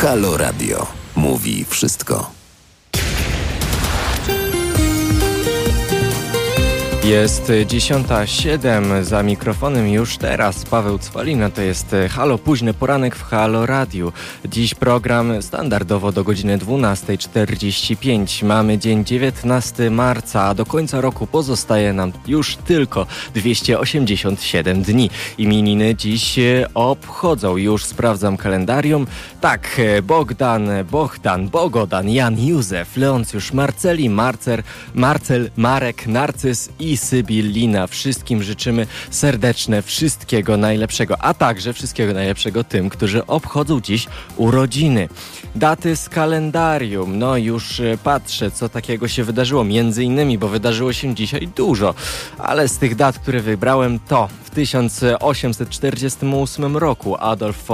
Halo Radio. Mówi wszystko. Jest 10.07 za mikrofonem już teraz Paweł Cwalina, to jest Halo Późny Poranek w Halo Radiu. Dziś program standardowo do godziny 12.45. Mamy dzień 19 marca, a do końca roku pozostaje nam już tylko 287 dni. Imieniny dziś obchodzą, już sprawdzam kalendarium. Tak, Bogdan, Bohdan, Bogodan, Jan Józef, Leoncjusz, Marceli, Marcer, Marcel, Marek, Narcyz i Sybillina. Wszystkim życzymy serdeczne wszystkiego najlepszego, a także wszystkiego najlepszego tym, którzy obchodzą dziś urodziny. Daty z kalendarium. No już e, patrzę, co takiego się wydarzyło. Między innymi, bo wydarzyło się dzisiaj dużo, ale z tych dat, które wybrałem, to w 1848 roku Adolf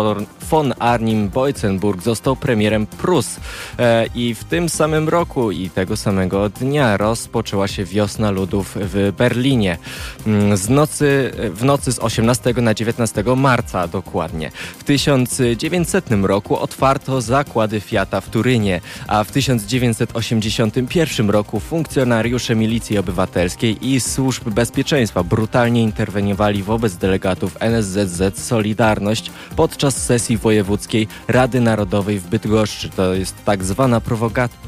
von Arnim Boycenburg został premierem Prus e, i w tym samym roku i tego samego dnia rozpoczęła się wiosna ludów w Berlinie. Mm, z nocy, w nocy z 18 na 19 marca dokładnie. W 1900 roku otwarto zakłady Fiata w Turynie, a w 1981 roku funkcjonariusze milicji obywatelskiej i służb bezpieczeństwa brutalnie interweniowali wobec delegatów NSZZ Solidarność podczas sesji wojewódzkiej Rady Narodowej w Bydgoszczy. To jest tak zwana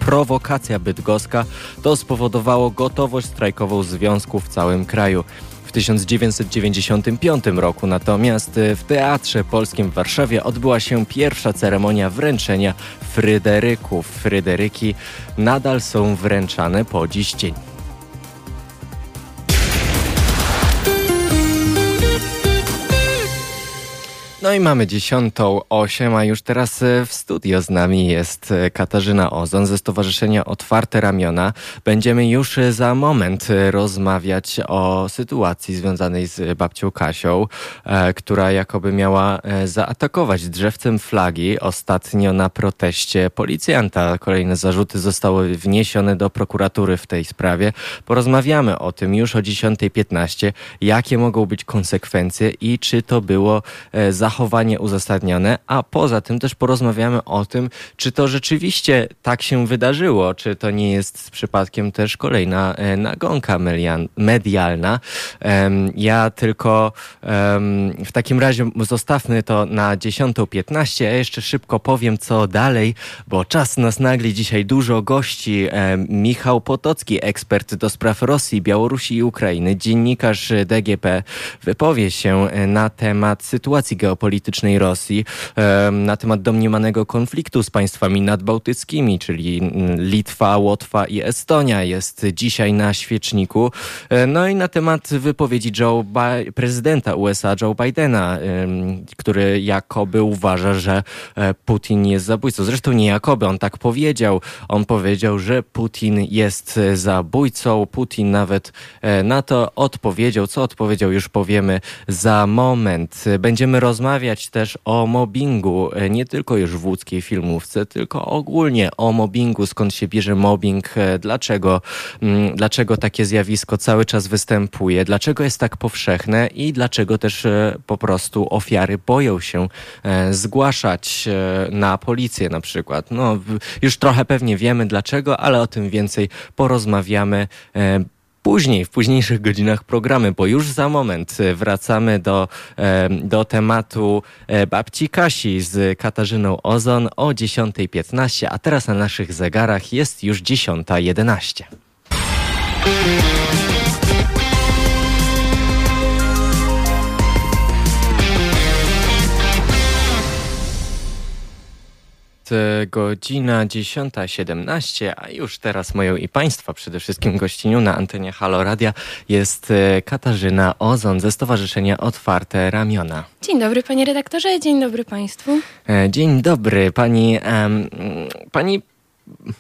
prowokacja bydgoska. To spowodowało gotowość strajkową związku w całym kraju. W 1995 roku natomiast w Teatrze Polskim w Warszawie odbyła się pierwsza ceremonia wręczenia Fryderyków. Fryderyki nadal są wręczane po dziś dzień. No i mamy dziesiątą osiem, a już teraz e, w studio z nami jest e, Katarzyna Ozon ze Stowarzyszenia Otwarte Ramiona. Będziemy już e, za moment rozmawiać o sytuacji związanej z babcią Kasią, która jakoby miała zaatakować drzewcem flagi ostatnio na proteście policjanta. Kolejne zarzuty zostały wniesione do prokuratury w tej sprawie. Porozmawiamy o tym już o 10.15, jakie mogą być konsekwencje i czy to było zachowanie zachowanie uzasadnione, a poza tym też porozmawiamy o tym, czy to rzeczywiście tak się wydarzyło, czy to nie jest przypadkiem też kolejna e, nagonka medialna. Ja tylko w takim razie zostawmy to na 10.15, a jeszcze szybko powiem co dalej, bo czas nas nagli dzisiaj dużo gości. Michał Potocki, ekspert do spraw Rosji, Białorusi i Ukrainy, dziennikarz DGP, wypowie się na temat sytuacji geopolitycznej geopolitycznej Rosji na temat domniemanego konfliktu z państwami nadbałtyckimi, czyli Litwa, Łotwa i Estonia jest dzisiaj na świeczniku. E, no i na temat wypowiedzi Joe prezydenta USA Joe Bidena, który jakoby uważa, że e, Putin jest zabójcą. Zresztą nie jakoby, on tak powiedział. On powiedział, że Putin jest zabójcą. Putin nawet e, na to odpowiedział. Co odpowiedział, już powiemy za moment. Będziemy rozmawiać rozmawiać też o mobbingu, e, nie tylko już w łódzkiej filmówce, tylko ogólnie o mobbingu, skąd się bierze mobbing, e, dlaczego, mm, dlaczego takie zjawisko cały czas występuje, dlaczego jest tak powszechne i dlaczego też e, po prostu ofiary boją się zgłaszać na policję na przykład. No, już trochę pewnie wiemy dlaczego, ale o tym więcej porozmawiamy później, w późniejszych godzinach programy, bo już za moment e, wracamy do, e, do tematu e, babci Kasi z Katarzyną Ozon o 10.15, a teraz na naszych zegarach jest już 10.11. E, godzina 10.17, a już teraz moją i Państwa przede wszystkim gościnią na antenie Halo Radia jest e, Katarzyna Ozon ze Stowarzyszenia Otwarte Ramiona. Dzień dobry panie redaktorze, dzień dobry Państwu. E, dzień dobry pani, um, pani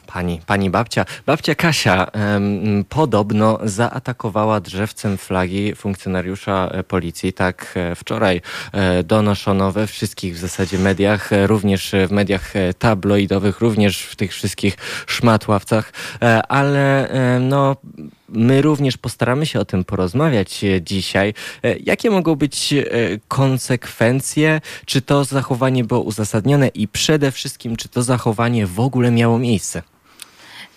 pani, pani babcia, babcia Kasia em, podobno zaatakowała drzewcem flagi funkcjonariusza e, policji. Tak e, wczoraj e, donoszono we wszystkich w zasadzie mediach, również w mediach tabloidowych, również w tych wszystkich szmatławcach, ale no my również postaramy się o tym porozmawiać dzisiaj. Jakie mogą być konsekwencje? Czy to zachowanie było uzasadnione i przede wszystkim, czy to zachowanie w ogóle miało miejsce?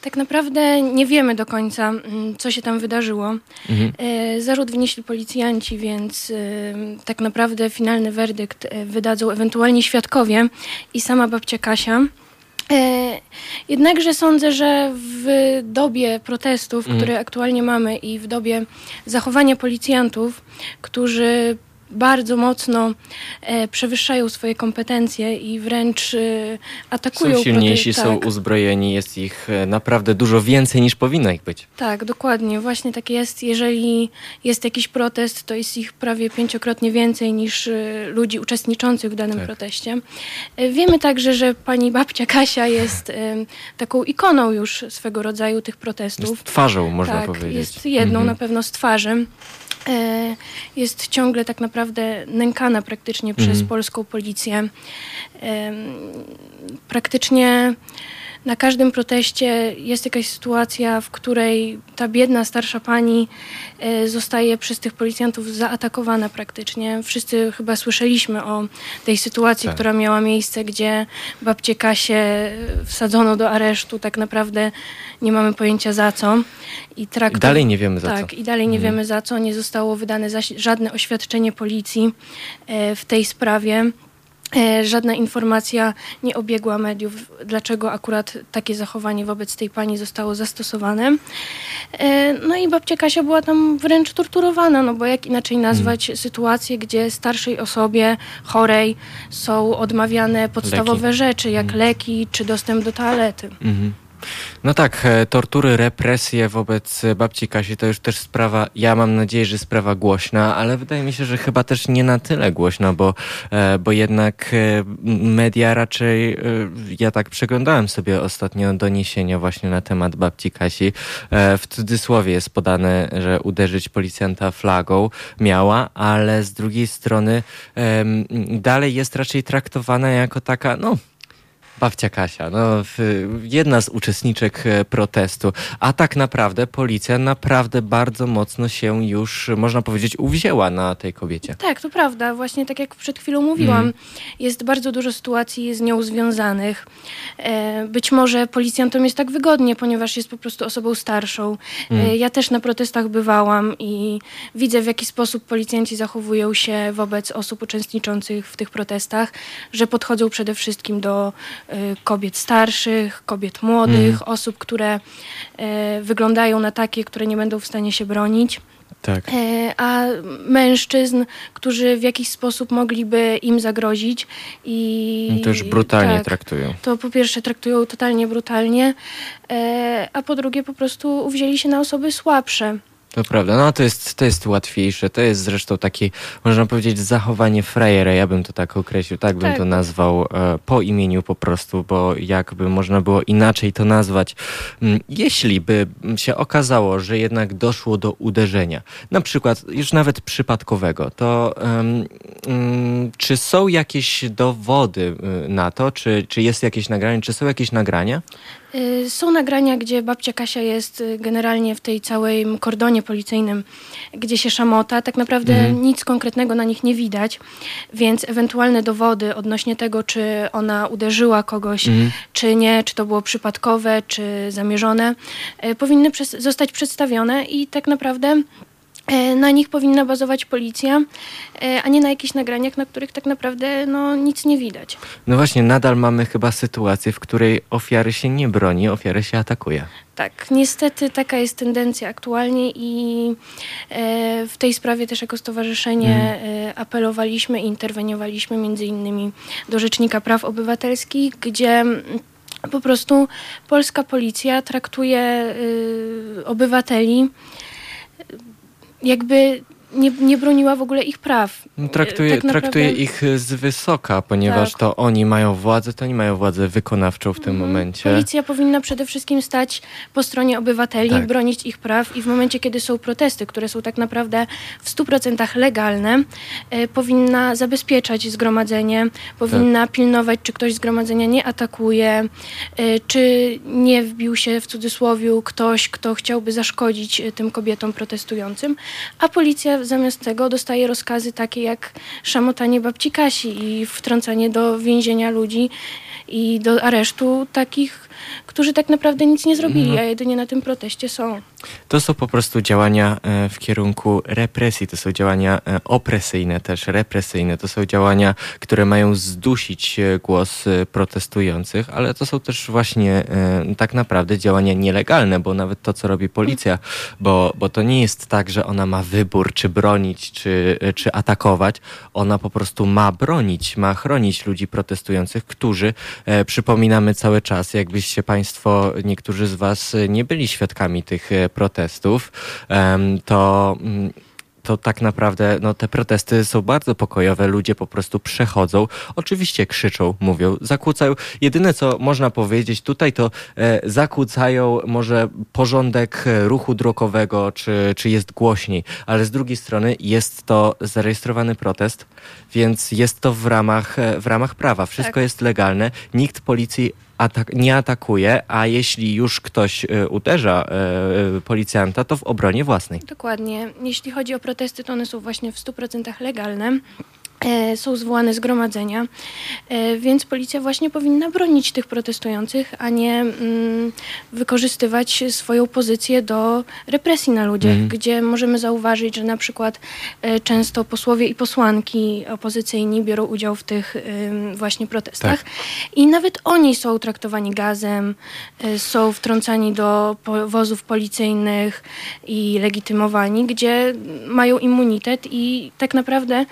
Tak naprawdę nie wiemy do końca, mm, co się tam wydarzyło. Mhm. E, zarzut wnieśli policjanci, więc e, tak naprawdę finalny werdykt e, wydadzą ewentualnie świadkowie i sama babcia Kasia. Jednakże sądzę, że w dobie protestów, mhm. które aktualnie mamy i w dobie zachowania policjantów, którzy bardzo mocno e, przewyższają swoje kompetencje i wręcz e, atakują. Są silniejsi, tak. są uzbrojeni, jest ich e, naprawdę dużo więcej niż powinno ich być. Tak, dokładnie. Właśnie tak jest. Jeżeli jest jakiś protest, to jest ich prawie pięciokrotnie więcej niż ludzi uczestniczących w danym tak. proteście. Wiemy także, że pani babcia Kasia jest taką ikoną już swego rodzaju tych protestów. Jest twarzą, można tak, powiedzieć. Jest jedną mhm. na pewno z twarzy. E, jest ciągle tak naprawdę nękana praktycznie przez mhm. polską policję. Praktycznie na każdym proteście jest jakaś sytuacja, w której ta biedna starsza pani e, zostaje przez tych policjantów zaatakowana praktycznie. Wszyscy chyba słyszeliśmy o tej sytuacji, tak. która miała miejsce, gdzie babcie Kasie wsadzono do aresztu. Tak naprawdę nie mamy pojęcia za co. I, traktor, I dalej nie wiemy za tak, co. Tak, i dalej nie mhm. wiemy za co. Nie zostało wydane żadne oświadczenie policji e, w tej sprawie. E, żadna informacja nie obiegła mediów, dlaczego akurat takie zachowanie wobec tej pani zostało zastosowane. E, no i babcia Kasia była tam wręcz torturowana, no bo jak inaczej nazwać hmm. sytuację, gdzie starszej osobie chorej są odmawiane podstawowe leki. rzeczy, jak hmm. leki czy dostęp do toalety. Hmm. No tak, e, tortury, represje wobec babci Kasi to już też sprawa, ja mam nadzieję, że sprawa głośna, ale wydaje mi się, że chyba też nie na tyle głośna, bo, e, bo jednak e, media raczej, ja tak przeglądałem sobie ostatnio doniesienia właśnie na temat babci Kasi. W cudzysłowie jest podane, że uderzyć policjanta flagą miała, ale z drugiej strony dalej jest raczej traktowana jako taka, no Babcia Kasia, no, jedna z uczestniczek e, protestu, a tak naprawdę policja naprawdę bardzo mocno się już, można powiedzieć, uwzięła na tej kobiecie. Tak, to prawda. Właśnie tak jak przed chwilą mówiłam, mm. jest bardzo dużo sytuacji z nią związanych. E, być może policjantom jest tak wygodnie, ponieważ jest po prostu osobą starszą. Mm. Ja też na protestach bywałam i widzę, w jaki sposób policjanci zachowują się wobec osób uczestniczących w tych protestach, że podchodzą przede wszystkim do kobiet starszych, kobiet młodych, mm. osób, które y, wyglądają na takie, które nie będą w stanie się bronić. Tak. Y, a mężczyzn, którzy w jakiś sposób mogliby im zagrozić i... No to już brutalnie tak, traktują. To po pierwsze traktują totalnie brutalnie, a po drugie po prostu uwzięli się na osoby słabsze. To prawda, no to jest, to jest łatwiejsze. To jest zresztą takie, można powiedzieć, zachowanie frajera. Ja bym to tak określił, tak bym tak. to nazwał e, po imieniu po prostu, bo jakby można było inaczej to nazwać. Mm, jeśli by się okazało, że jednak doszło do uderzenia, na przykład już nawet przypadkowego, to um, czy są jakieś dowody y, na to, czy, czy jest jakieś nagranie, czy są jakieś nagrania? Y, są nagrania, gdzie babcia Kasia jest y, generalnie w tej całej kordonie policyjnym, gdzie się szamota. Tak naprawdę mhm. nic konkretnego na nich nie widać, więc ewentualne dowody odnośnie tego, czy ona uderzyła kogoś, mhm. czy nie, czy to było przypadkowe, czy zamierzone, y, powinny zostać przedstawione i tak naprawdę na nich powinna bazować policja, e, a nie na jakichś nagraniach, na których tak naprawdę no, nic nie widać. No właśnie, nadal mamy chyba sytuację, w której ofiary się nie broni, ofiary się atakuje. Tak, niestety taka jest tendencja aktualnie i e, w tej sprawie też jako stowarzyszenie mm. apelowaliśmy i interweniowaliśmy między innymi do Rzecznika Praw Obywatelskich, gdzie po prostu polska policja traktuje y, obywateli jakby nie, nie broniła w ogóle ich praw. No, traktuje, tak naprawdę... traktuje ich z wysoka, ponieważ Tak. to oni mają władzę, to oni mają władzę wykonawczą w tym Mhm. momencie. Policja powinna przede wszystkim stać po stronie obywateli, Tak. bronić ich praw i w momencie, kiedy są protesty, które są tak naprawdę w 100% legalne, e, powinna zabezpieczać zgromadzenie, powinna Tak. pilnować, czy ktoś zgromadzenia nie atakuje, e, czy nie wbił się w cudzysłowie ktoś, kto chciałby zaszkodzić e, tym kobietom protestującym, a policja zamiast tego dostaje rozkazy takie jak szamotanie babci Kasi i wtrącanie do więzienia ludzi i do aresztu takich, którzy tak naprawdę nic nie zrobili, Mhm. a jedynie na tym proteście są. To są po prostu działania e, w kierunku represji, to są działania e, opresyjne też, represyjne. To są działania, które mają zdusić e, głos protestujących, ale to są też właśnie tak naprawdę działania nielegalne, bo nawet to, co robi policja, bo, bo to nie jest tak, że ona ma wybór, czy bronić, czy, czy atakować. Ona po prostu ma bronić, ma chronić ludzi protestujących, którzy, przypominamy cały czas, jakbyście Państwo, niektórzy z Was e, nie byli świadkami tych e, protestów, to. mm, to tak naprawdę no, te protesty są bardzo pokojowe, ludzie po prostu przechodzą, oczywiście krzyczą, mówią, zakłócają. Jedyne co można powiedzieć tutaj to e, zakłócają może porządek e, ruchu drogowego, czy, czy jest głośniej, ale z drugiej strony jest to zarejestrowany protest, więc jest to w ramach, w ramach prawa, wszystko Tak. jest legalne, nikt policji atak, nie atakuje, a jeśli już ktoś e, uderza e, e, policjanta, to w obronie własnej. Dokładnie. Jeśli chodzi o protesty, to one są właśnie w 100% legalne. E, Są zwołane zgromadzenia, e, więc policja właśnie powinna bronić tych protestujących, a nie mm, wykorzystywać swoją pozycję do represji na ludziach, Mhm. gdzie możemy zauważyć, że na przykład e, często posłowie i posłanki opozycyjni biorą udział w tych właśnie protestach. I nawet oni są traktowani gazem, są wtrącani do powozów policyjnych i legitymowani, gdzie mają immunitet i tak naprawdę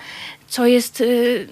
co jest y,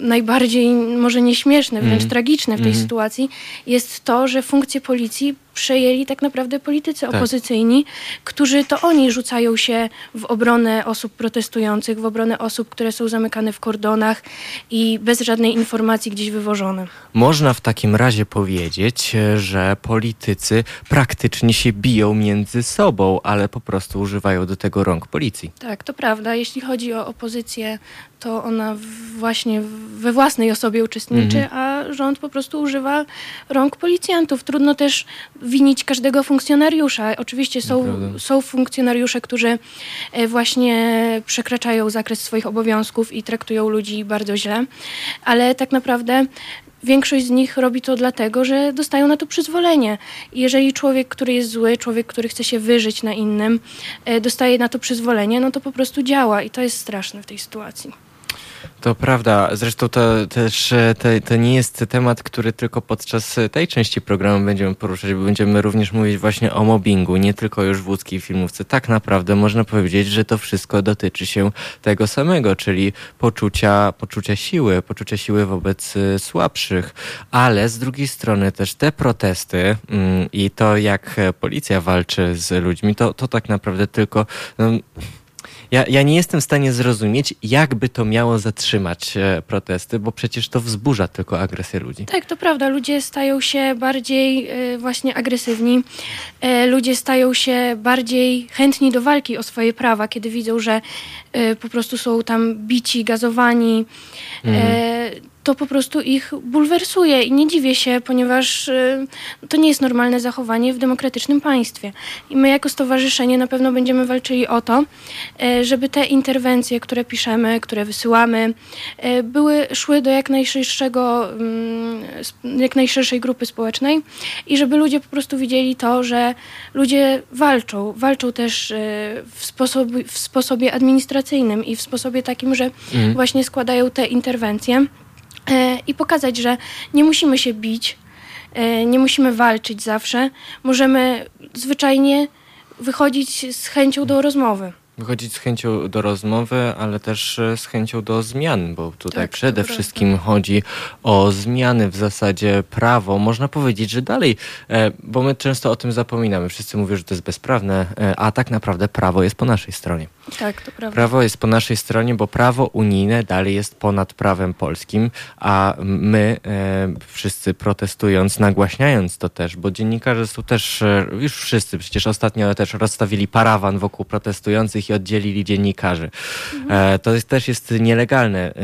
najbardziej może nieśmieszne, wręcz Mhm. tragiczne w tej Mhm. sytuacji, jest to, że funkcję policji przejęli tak naprawdę politycy Tak. opozycyjni, którzy to oni rzucają się w obronę osób protestujących, w obronę osób, które są zamykane w kordonach i bez żadnej informacji gdzieś wywożone. Można w takim razie powiedzieć, że politycy praktycznie się biją między sobą, ale po prostu używają do tego rąk policji. Tak, to prawda. Jeśli chodzi o opozycję, to ona właśnie we własnej osobie uczestniczy, a rząd po prostu używa rąk policjantów. Trudno też winić każdego funkcjonariusza. Oczywiście są, Naprawdę. są funkcjonariusze, którzy e, właśnie przekraczają zakres swoich obowiązków i traktują ludzi bardzo źle, ale tak naprawdę Większość z nich robi to dlatego, że dostają na to przyzwolenie. Jeżeli człowiek, który jest zły, człowiek, który chce się wyżyć na innym, e, dostaje na to przyzwolenie, no to po prostu działa i to jest straszne w tej sytuacji. To prawda. Zresztą to też e, to, to nie jest temat, który tylko podczas tej części programu będziemy poruszać, bo będziemy również mówić właśnie o mobbingu, nie tylko już w łódzkiej filmówce. Tak naprawdę można powiedzieć, że to wszystko dotyczy się tego samego, czyli poczucia, poczucia siły, poczucia siły wobec e, słabszych, ale z drugiej strony też te protesty mm, i to, jak policja walczy z ludźmi, to, to tak naprawdę tylko... No, ja, ja nie jestem w stanie zrozumieć, jak by to miało zatrzymać e, protesty, bo przecież to wzburza tylko agresję ludzi. Tak, to prawda. Ludzie stają się bardziej e, właśnie agresywni. E, ludzie stają się bardziej chętni do walki o swoje prawa, kiedy widzą, że po prostu są tam bici, gazowani. E, to po prostu ich bulwersuje i nie dziwię się, ponieważ e, to nie jest normalne zachowanie w demokratycznym państwie. I my jako stowarzyszenie na pewno będziemy walczyli o to, e, żeby te interwencje, które piszemy, które wysyłamy, e, były szły do jak najszerszego, mm, jak najszerszej grupy społecznej i żeby ludzie po prostu widzieli to, że ludzie walczą. Walczą też w, sposobie, w sposobie administracyjnym i w sposobie takim, że Mhm. właśnie składają te interwencje i pokazać, że nie musimy się bić, e, nie musimy walczyć zawsze. Możemy zwyczajnie wychodzić z chęcią do rozmowy. Wychodzić z chęcią do rozmowy, ale też e, z chęcią do zmian, bo tutaj Tak, przede wszystkim chodzi o zmiany w zasadzie prawo. Można powiedzieć, że dalej, e, bo my często o tym zapominamy. Wszyscy mówią, że to jest bezprawne, e, a tak naprawdę prawo jest po naszej stronie. Tak, to prawda. Prawo jest po naszej stronie, bo prawo unijne dalej jest ponad prawem polskim, a my e, wszyscy protestując, nagłaśniając to też, bo dziennikarze są też, e, już wszyscy przecież ostatnio też rozstawili parawan wokół protestujących i oddzielili dziennikarzy. E, to jest, też jest nielegalne.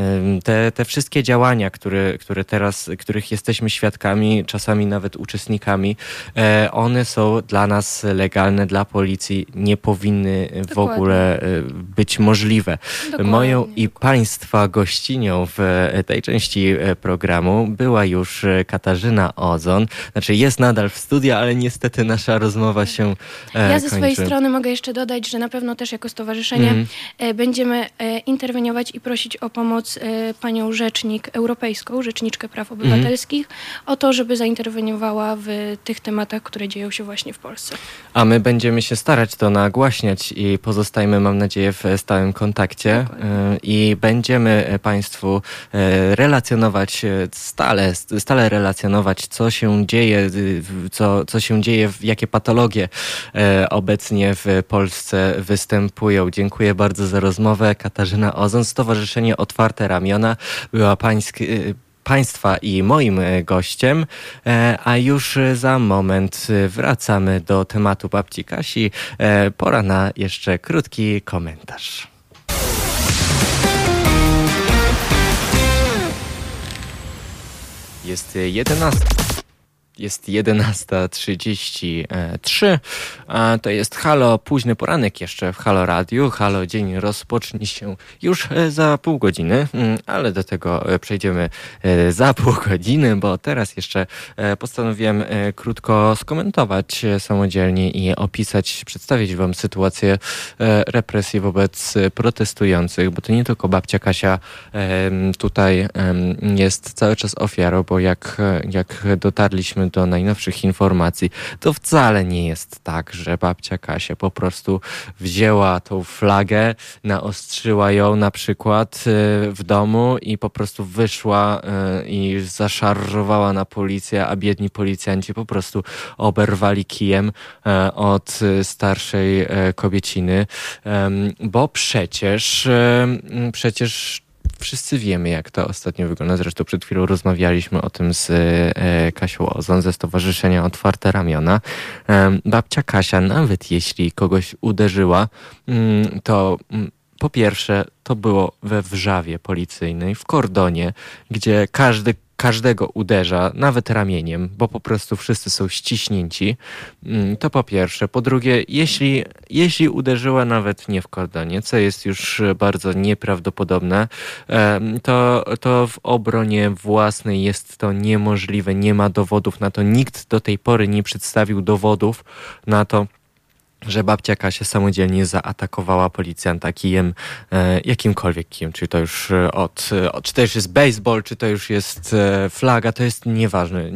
Te, te wszystkie działania, które, które teraz, których jesteśmy świadkami, czasami nawet uczestnikami, e, one są dla nas legalne, dla policji nie powinny w Dokładnie. ogóle e, być możliwe. Dokładnie. Moją i Państwa gościnią w e, tej części e, programu była już e, Katarzyna Ozon. Znaczy jest nadal w studio, ale niestety nasza rozmowa się e, Ja ze swojej kończy. strony mogę jeszcze dodać, że na pewno też jako stowarzyszenie e, będziemy e, interweniować i prosić o pomoc e, panią rzecznik europejską, rzeczniczkę praw Mhm. obywatelskich, o to, żeby zainterweniowała w tych tematach, które dzieją się właśnie w Polsce. A my będziemy się starać to nagłaśniać i pozostajemy, mam nadzieję, w stałym kontakcie Dokładnie. e, i będziemy e, Państwu e, relacjonować stale, stale relacjonować, co się dzieje, co, co się dzieje, jakie patologie obecnie w Polsce występują. Dziękuję bardzo za rozmowę. Katarzyna Ozon, Stowarzyszenie Otwarte Ramiona była pański, Państwa i moim e, gościem, E, a już e, za moment wracamy do tematu babci Kasi. Pora na jeszcze krótki komentarz. Jest e, 11. Jest 11.33. a To jest Halo, późny poranek jeszcze w Halo Radiu. Halo dzień rozpocznie się już e, za pół godziny, mm, ale do tego e, przejdziemy e, za pół godziny, bo teraz jeszcze postanowiłem krótko skomentować samodzielnie i opisać, przedstawić Wam sytuację represji wobec protestujących, bo to nie tylko babcia Kasia tutaj jest cały czas ofiarą, bo jak, jak dotarliśmy do najnowszych informacji, to wcale nie jest tak, że babcia Kasia po prostu wzięła tą flagę, naostrzyła ją na przykład e, w domu i po prostu wyszła e, i zaszarżowała na policję, a biedni policjanci po prostu oberwali kijem e, od starszej kobieciny, bo przecież, przecież wszyscy wiemy, jak to ostatnio wygląda. Zresztą przed chwilą rozmawialiśmy o tym z e, Kasią Ozon ze Stowarzyszenia Otwarte Ramiona. Em, Babcia Kasia, nawet jeśli kogoś uderzyła, mm, to mm, po pierwsze, to było we wrzawie policyjnej, w kordonie, gdzie każdy każdego uderza, nawet ramieniem, bo po prostu wszyscy są ściśnięci. Mm, To po pierwsze. Po drugie, jeśli, jeśli uderzyła nawet nie w kordonie, co jest już bardzo nieprawdopodobne, to, to w obronie własnej jest to niemożliwe. Nie ma dowodów na to. Nikt do tej pory nie przedstawił dowodów na to, że babcia Kasia samodzielnie zaatakowała policjanta kijem, e, jakimkolwiek kijem, czy to już e, od, e, czy to już jest baseball, czy to już jest flaga, to jest nieważne.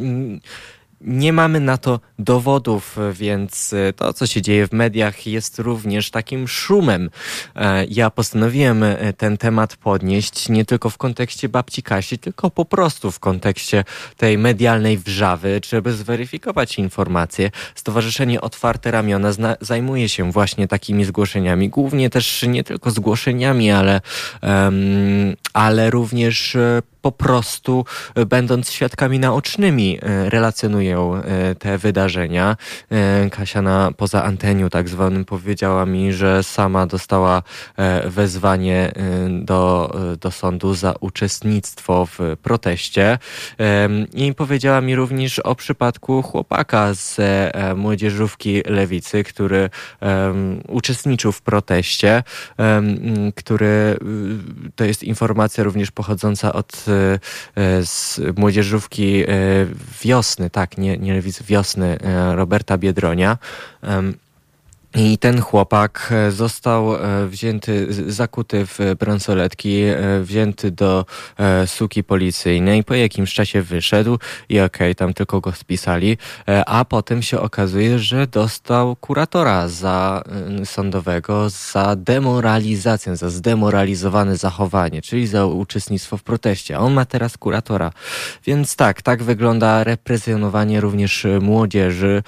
Nie mamy na to dowodów, więc e, to, co się dzieje w mediach, jest również takim szumem. E, Ja postanowiłem e, ten temat podnieść nie tylko w kontekście babci Kasi, tylko po prostu w kontekście tej medialnej wrzawy, żeby zweryfikować informacje. Stowarzyszenie Otwarte Ramiona zajmuje się właśnie takimi zgłoszeniami, głównie też nie tylko zgłoszeniami, ale, em, ale również po prostu będąc świadkami naocznymi e, e, te wydarzenia. E, Kasia na poza anteniu tak zwanym powiedziała mi, że sama dostała e, wezwanie do, do sądu za uczestnictwo w proteście i powiedziała mi również o przypadku chłopaka z młodzieżówki lewicy, który uczestniczył w proteście, który to jest informacja również pochodząca od z młodzieżówki wiosny, tak, nie, nie wiosny e, Roberta Biedronia. I ten chłopak e, został e, wzięty, zakuty w bransoletki, e, wzięty do suki policyjnej. Po jakimś czasie wyszedł i okej, tam tylko go spisali, a potem się okazuje, że dostał kuratora za sądowego za demoralizację, za zdemoralizowane zachowanie, czyli za uczestnictwo w proteście. On ma teraz kuratora. Więc tak, tak wygląda represjonowanie również młodzieży,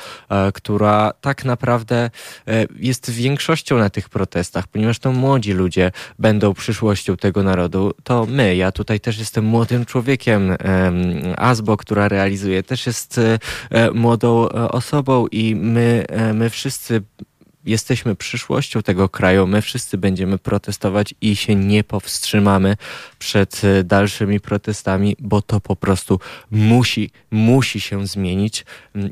która tak naprawdę jest większością na tych protestach, ponieważ to młodzi ludzie będą przyszłością tego narodu, to my, ja tutaj też jestem młodym człowiekiem, Azbo, która realizuje, też jest młodą osobą i my, my wszyscy jesteśmy przyszłością tego kraju. My wszyscy będziemy protestować i się nie powstrzymamy przed e, dalszymi protestami, bo to po prostu musi, musi się zmienić.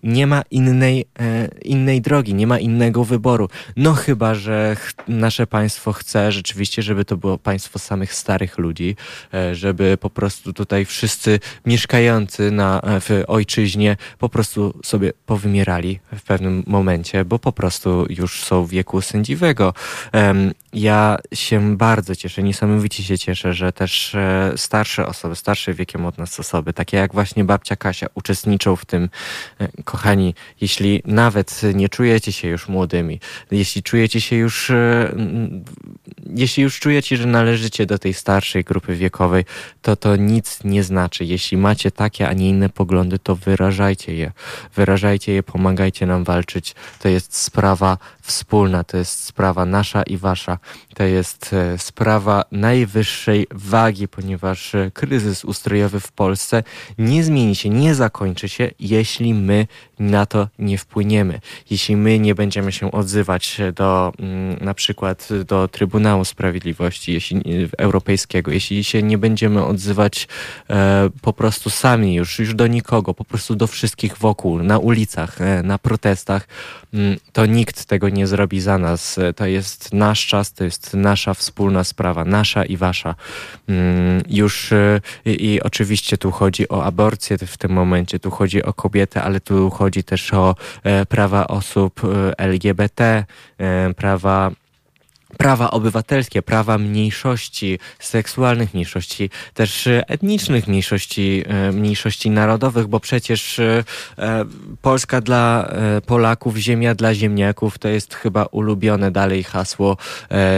Nie ma innej, e, innej drogi, nie ma innego wyboru. No chyba, że nasze państwo chce rzeczywiście, żeby to było państwo samych starych ludzi, e, żeby po prostu tutaj wszyscy mieszkający na, w ojczyźnie po prostu sobie powymierali w pewnym momencie, bo po prostu już są w wieku sędziwego. Ja się bardzo cieszę, niesamowicie się cieszę, że też e, starsze osoby, starsze wiekiem od nas osoby, takie jak właśnie babcia Kasia, uczestniczą w tym. E, kochani, jeśli nawet nie czujecie się już młodymi, jeśli czujecie się już, e, jeśli już czujecie, że należycie do tej starszej grupy wiekowej, to to nic nie znaczy. Jeśli macie takie, a nie inne poglądy, to wyrażajcie je. Wyrażajcie je, pomagajcie nam walczyć. To jest sprawa wspólna, to jest sprawa nasza i wasza. To jest e, sprawa najwyższej wagi, ponieważ e, kryzys ustrojowy w Polsce nie zmieni się, nie zakończy się, jeśli my na to nie wpłyniemy. Jeśli my nie będziemy się odzywać do mm, na przykład do Trybunału Sprawiedliwości jeśli, Europejskiego, jeśli się nie będziemy odzywać e, po prostu sami już, już do nikogo, po prostu do wszystkich wokół, na ulicach, e, na protestach, mm, to nikt tego nie zrobi za nas. To jest nasz czas, to jest nasza wspólna sprawa, nasza i wasza. Mm, już e, i, i oczywiście tu chodzi o aborcję w tym momencie, tu chodzi o kobietę, ale tu chodzi chodzi też o e, prawa osób e, LGBT, e, prawa prawa obywatelskie, prawa mniejszości seksualnych, mniejszości też etnicznych, mniejszości, mniejszości narodowych, bo przecież Polska dla Polaków, ziemia dla ziemniaków to jest chyba ulubione dalej hasło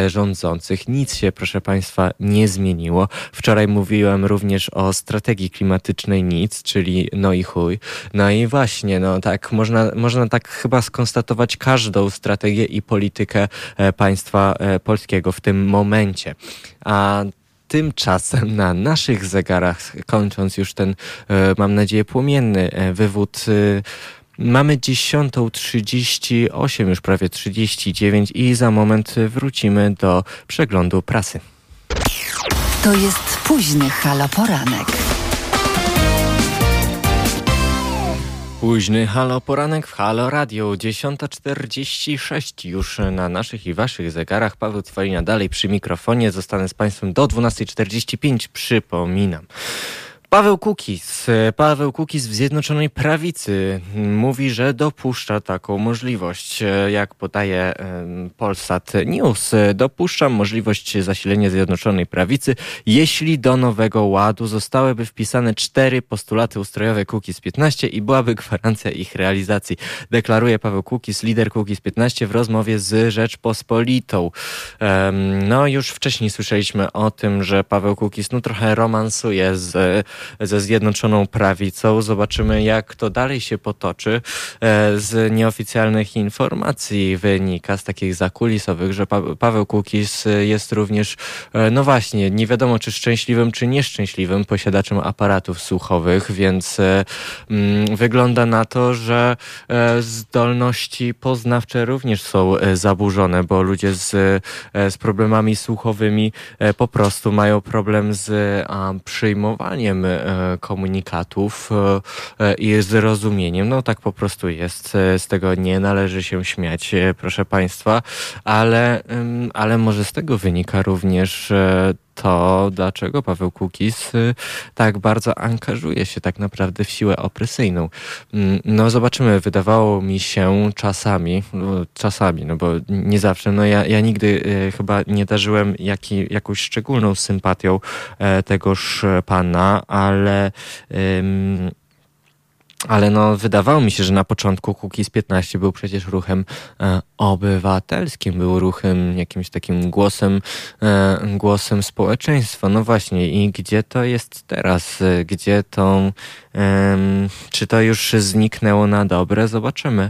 rządzących. Nic się, proszę Państwa, nie zmieniło. Wczoraj mówiłem również o strategii klimatycznej nic, czyli no i chuj. No i właśnie, no tak, można, można tak chyba skonstatować każdą strategię i politykę państwa E, polskiego w tym momencie. A tymczasem na naszych zegarach, kończąc już ten, e, mam nadzieję, płomienny e, wywód, Mamy 10.38, już prawie 39 i za moment wrócimy do przeglądu prasy. To jest późny haloporanek. Późny Halo Poranek w Halo Radio 10.46 już na naszych i waszych zegarach. Paweł Cwalina dalej przy mikrofonie. Zostanę z Państwem do 12.45. Przypominam. Paweł Kukis, Paweł Kukis w Zjednoczonej Prawicy mówi, że dopuszcza taką możliwość. Jak podaje Polsat News, dopuszcza możliwość zasilenia Zjednoczonej Prawicy, jeśli do nowego ładu zostałyby wpisane cztery postulaty ustrojowe Kukis 15 i byłaby gwarancja ich realizacji. Deklaruje Paweł Kukis, lider Kukis 15 w rozmowie z Rzeczpospolitą. No już wcześniej słyszeliśmy o tym, że Paweł Kukis no trochę romansuje z ze Zjednoczoną Prawicą. Zobaczymy, jak to dalej się potoczy. E, z nieoficjalnych informacji wynika, z takich zakulisowych, że pa Paweł Kukis jest również, e, no właśnie, nie wiadomo czy szczęśliwym, czy nieszczęśliwym posiadaczem aparatów słuchowych, więc e, mm, wygląda na to, że zdolności poznawcze również są zaburzone, bo ludzie z, z problemami słuchowymi po prostu mają problem z przyjmowaniem E, komunikatów e, i zrozumieniem. No tak po prostu jest. E, z tego nie należy się śmiać, proszę Państwa, ale, ale może z tego wynika również to, dlaczego Paweł Kukis tak bardzo angażuje się tak naprawdę w siłę opresyjną. Mm, no zobaczymy, wydawało mi się czasami, no, czasami, no bo nie zawsze, no ja, ja nigdy chyba nie darzyłem jaki, jakąś szczególną sympatią tegoż pana, ale ale no, wydawało mi się, że na początku Kukiz 15 był przecież ruchem e, obywatelskim, był ruchem jakimś takim głosem, e, głosem społeczeństwa. No właśnie, i gdzie to jest teraz? Gdzie to, e, czy to już zniknęło na dobre? Zobaczymy.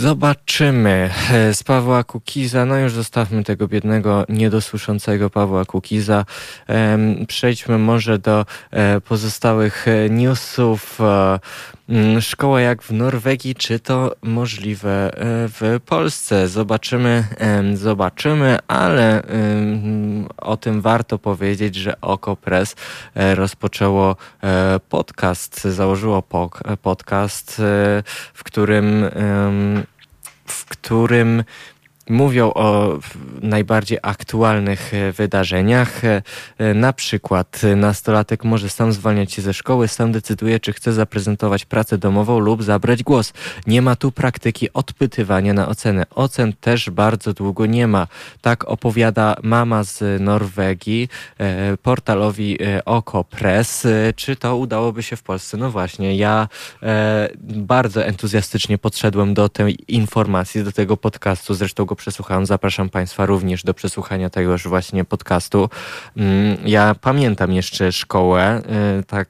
Zobaczymy. E, z Pawła Kukiza, no już zostawmy tego biednego, niedosłyszącego Pawła Kukiza. Przejdźmy może do e, pozostałych e, newsów. Mm, szkoła jak w Norwegii, czy to możliwe w Polsce? Zobaczymy, zobaczymy, ale o tym warto powiedzieć, że OkoPress rozpoczęło podcast, założyło podcast, w którym w którym mówią o najbardziej aktualnych e, wydarzeniach. E, e, na przykład nastolatek może sam zwalniać się ze szkoły, sam decyduje, czy chce zaprezentować pracę domową lub zabrać głos. Nie ma tu praktyki odpytywania na ocenę. Ocen też bardzo długo nie ma. Tak opowiada mama z Norwegii portalowi Oko Press. Czy to udałoby się w Polsce? No właśnie, ja bardzo entuzjastycznie podszedłem do tej informacji, do tego podcastu. Zresztą go przesłuchałem. Zapraszam Państwa również do przesłuchania tegoż właśnie podcastu. Mm, ja pamiętam jeszcze szkołę, y, tak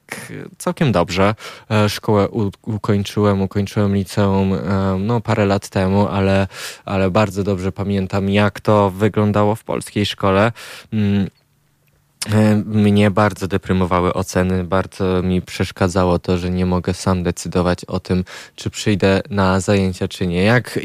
całkiem dobrze. E, szkołę ukończyłem, ukończyłem liceum e, no, parę lat temu, ale, ale bardzo dobrze pamiętam, jak to wyglądało w polskiej szkole. E, mnie bardzo deprymowały oceny, bardzo mi przeszkadzało to, że nie mogę sam decydować o tym, czy przyjdę na zajęcia, czy nie. Jak,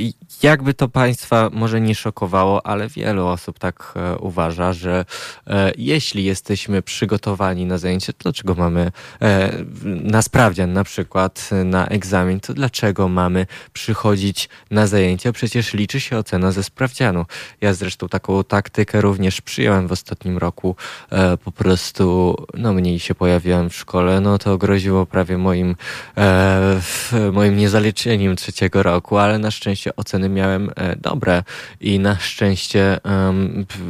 jakby to Państwa może nie szokowało, ale wielu osób tak e, uważa, że e, jeśli jesteśmy przygotowani na zajęcie, to dlaczego mamy e, na sprawdzian na przykład, na egzamin, to dlaczego mamy przychodzić na zajęcia? Przecież liczy się ocena ze sprawdzianu. Ja zresztą taką taktykę również przyjąłem w ostatnim roku. E, po prostu, no mniej się pojawiałem w szkole, no to groziło prawie moim, e, moim niezaliczeniem trzeciego roku, ale na szczęście oceny miałem e, dobre i na szczęście,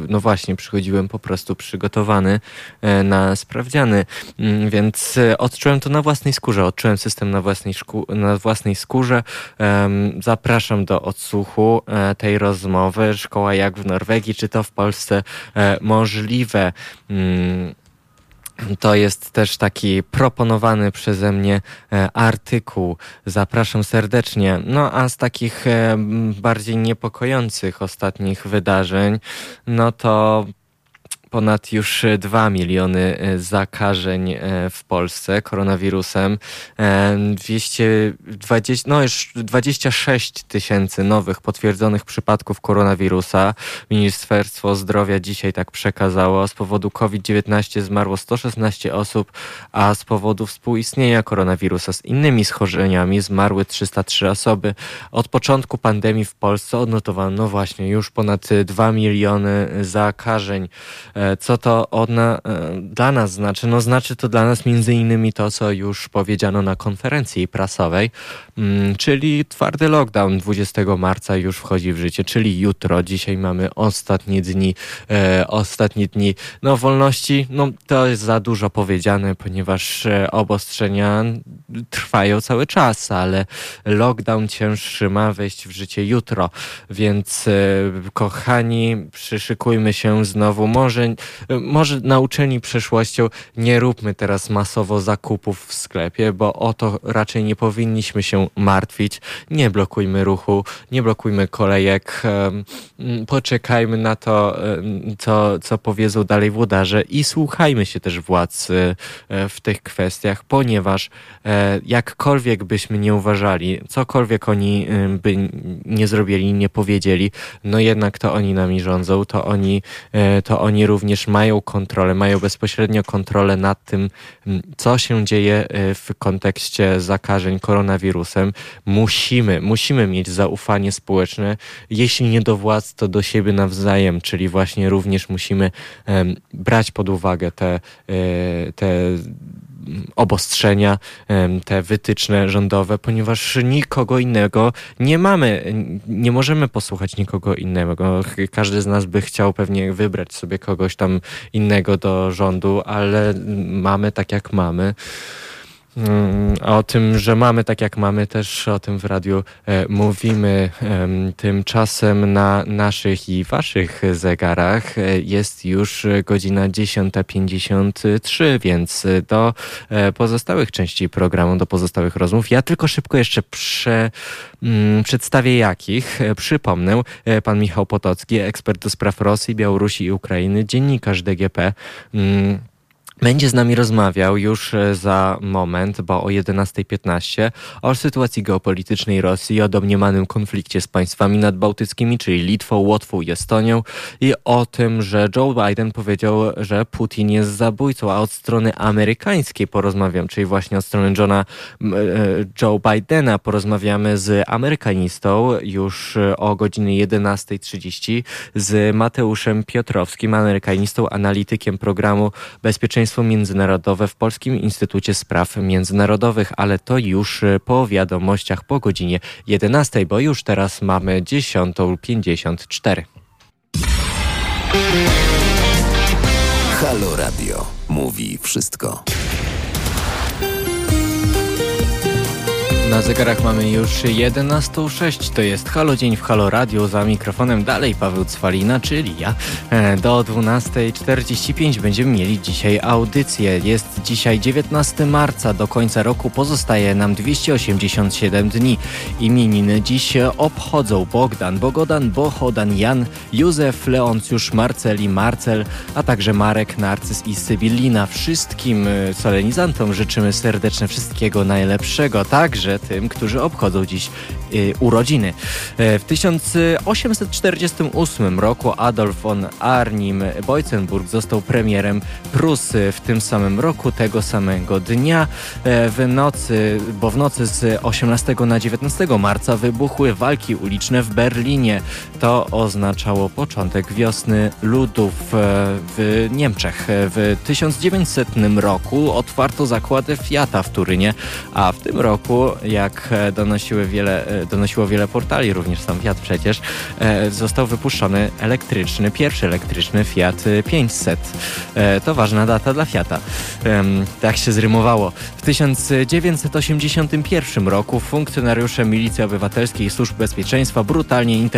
no właśnie, przychodziłem po prostu przygotowany e, na sprawdziany, mm, więc e, odczułem to na własnej skórze, odczułem system na własnej, na własnej skórze. Zapraszam do odsłuchu tej rozmowy. Szkoła jak w Norwegii, czy to w Polsce możliwe? Mm, to jest też taki proponowany przeze mnie e, artykuł. Zapraszam serdecznie. No a z takich e, bardziej niepokojących ostatnich wydarzeń, no to ponad już 2 miliony e, zakażeń e, w Polsce koronawirusem. 220, e, no już 26 tysięcy nowych potwierdzonych przypadków koronawirusa. Ministerstwo Zdrowia dzisiaj tak przekazało. Z powodu COVID-19 zmarło 116 osób, a z powodu współistnienia koronawirusa z innymi schorzeniami zmarły 303 osoby. Od początku pandemii w Polsce odnotowano no właśnie już ponad 2 miliony zakażeń. Co to ona, e, dla nas znaczy? No znaczy to dla nas między innymi to, co już powiedziano na konferencji prasowej, mm, czyli twardy lockdown 20 marca już wchodzi w życie, czyli jutro. Dzisiaj mamy ostatnie dni, e, ostatnie dni no wolności. No to jest za dużo powiedziane, ponieważ e, obostrzenia trwają cały czas, ale lockdown cięższy ma wejść w życie jutro, więc e, kochani, przyszykujmy się znowu. Może może nauczeni przeszłością nie róbmy teraz masowo zakupów w sklepie, bo o to raczej nie powinniśmy się martwić. Nie blokujmy ruchu, nie blokujmy kolejek, poczekajmy na to, co, co powiedzą dalej włodarze i słuchajmy się też władz e, w tych kwestiach, ponieważ e, jakkolwiek byśmy nie uważali, cokolwiek oni by nie zrobili, nie powiedzieli, no jednak to oni nami rządzą, to oni, e, to oni również mają kontrolę, mają bezpośrednio kontrolę nad tym, co się dzieje e, w kontekście zakażeń koronawirusem. Musimy, musimy mieć zaufanie społeczne, jeśli nie do władz, to do siebie nawzajem, czyli właśnie również musimy brać pod uwagę te, e, te obostrzenia, te wytyczne rządowe, ponieważ nikogo innego nie mamy, nie możemy posłuchać nikogo innego. Każdy z nas by chciał pewnie wybrać sobie kogoś tam innego do rządu, ale mamy tak jak mamy. Mm, o tym, że mamy tak jak mamy, też o tym w radiu e, mówimy. Tymczasem na naszych i waszych zegarach e, jest już godzina 10.53, więc do e, pozostałych części programu, do pozostałych rozmów. Ja tylko szybko jeszcze prze, mm, przedstawię jakich. Przypomnę, pan Michał Potocki, ekspert do spraw Rosji, Białorusi i Ukrainy, dziennikarz DGP. Będzie z nami rozmawiał już e, za moment, bo o 11.15 o sytuacji geopolitycznej Rosji, o domniemanym konflikcie z państwami nadbałtyckimi, czyli Litwą, Łotwą i Estonią i o tym, że Joe Biden powiedział, że Putin jest zabójcą, a od strony amerykańskiej porozmawiam, czyli właśnie od strony Johna, e, Joe Bidena porozmawiamy z amerykanistą już e, o godzinie 11.30 z Mateuszem Piotrowskim, amerykanistą, analitykiem programu Bezpieczeństwa Międzynarodowe w Polskim Instytucie Spraw Międzynarodowych, ale to już y, po wiadomościach po godzinie 11, bo już teraz mamy 10.54. Halo Radio mówi wszystko. Na zegarach mamy już 11.06. To jest Halo Dzień w Halo Radio. Za mikrofonem dalej Paweł Cwalina, czyli ja. E, do 12.45 będziemy mieli dzisiaj audycję. Jest dzisiaj 19 marca. Do końca roku pozostaje nam 287 dni. Imieniny dziś obchodzą Bogdan, Bogodan, Bohodan, Jan, Józef, Leoncjusz, Marceli, Marcel, a także Marek, Narcyz i Sybillina. Wszystkim e, solenizantom życzymy serdeczne wszystkiego najlepszego. Także tym, którzy obchodzą dziś urodziny. E, w 1848 roku Adolf von Arnim Boycenburg został premierem Prusy. W tym samym roku, tego samego dnia, e, w nocy, bo w nocy z 18 na 19 marca wybuchły walki uliczne w Berlinie. To oznaczało początek wiosny ludów e, w Niemczech. W 1900 roku otwarto zakłady Fiata w Turynie, a w tym roku jak donosiły wiele, donosiło wiele portali, również sam Fiat przecież, e, został wypuszczony elektryczny, pierwszy elektryczny Fiat 500. To ważna data dla Fiata. Tak się zrymowało. W 1981 roku funkcjonariusze Milicji Obywatelskiej i Służb Bezpieczeństwa brutalnie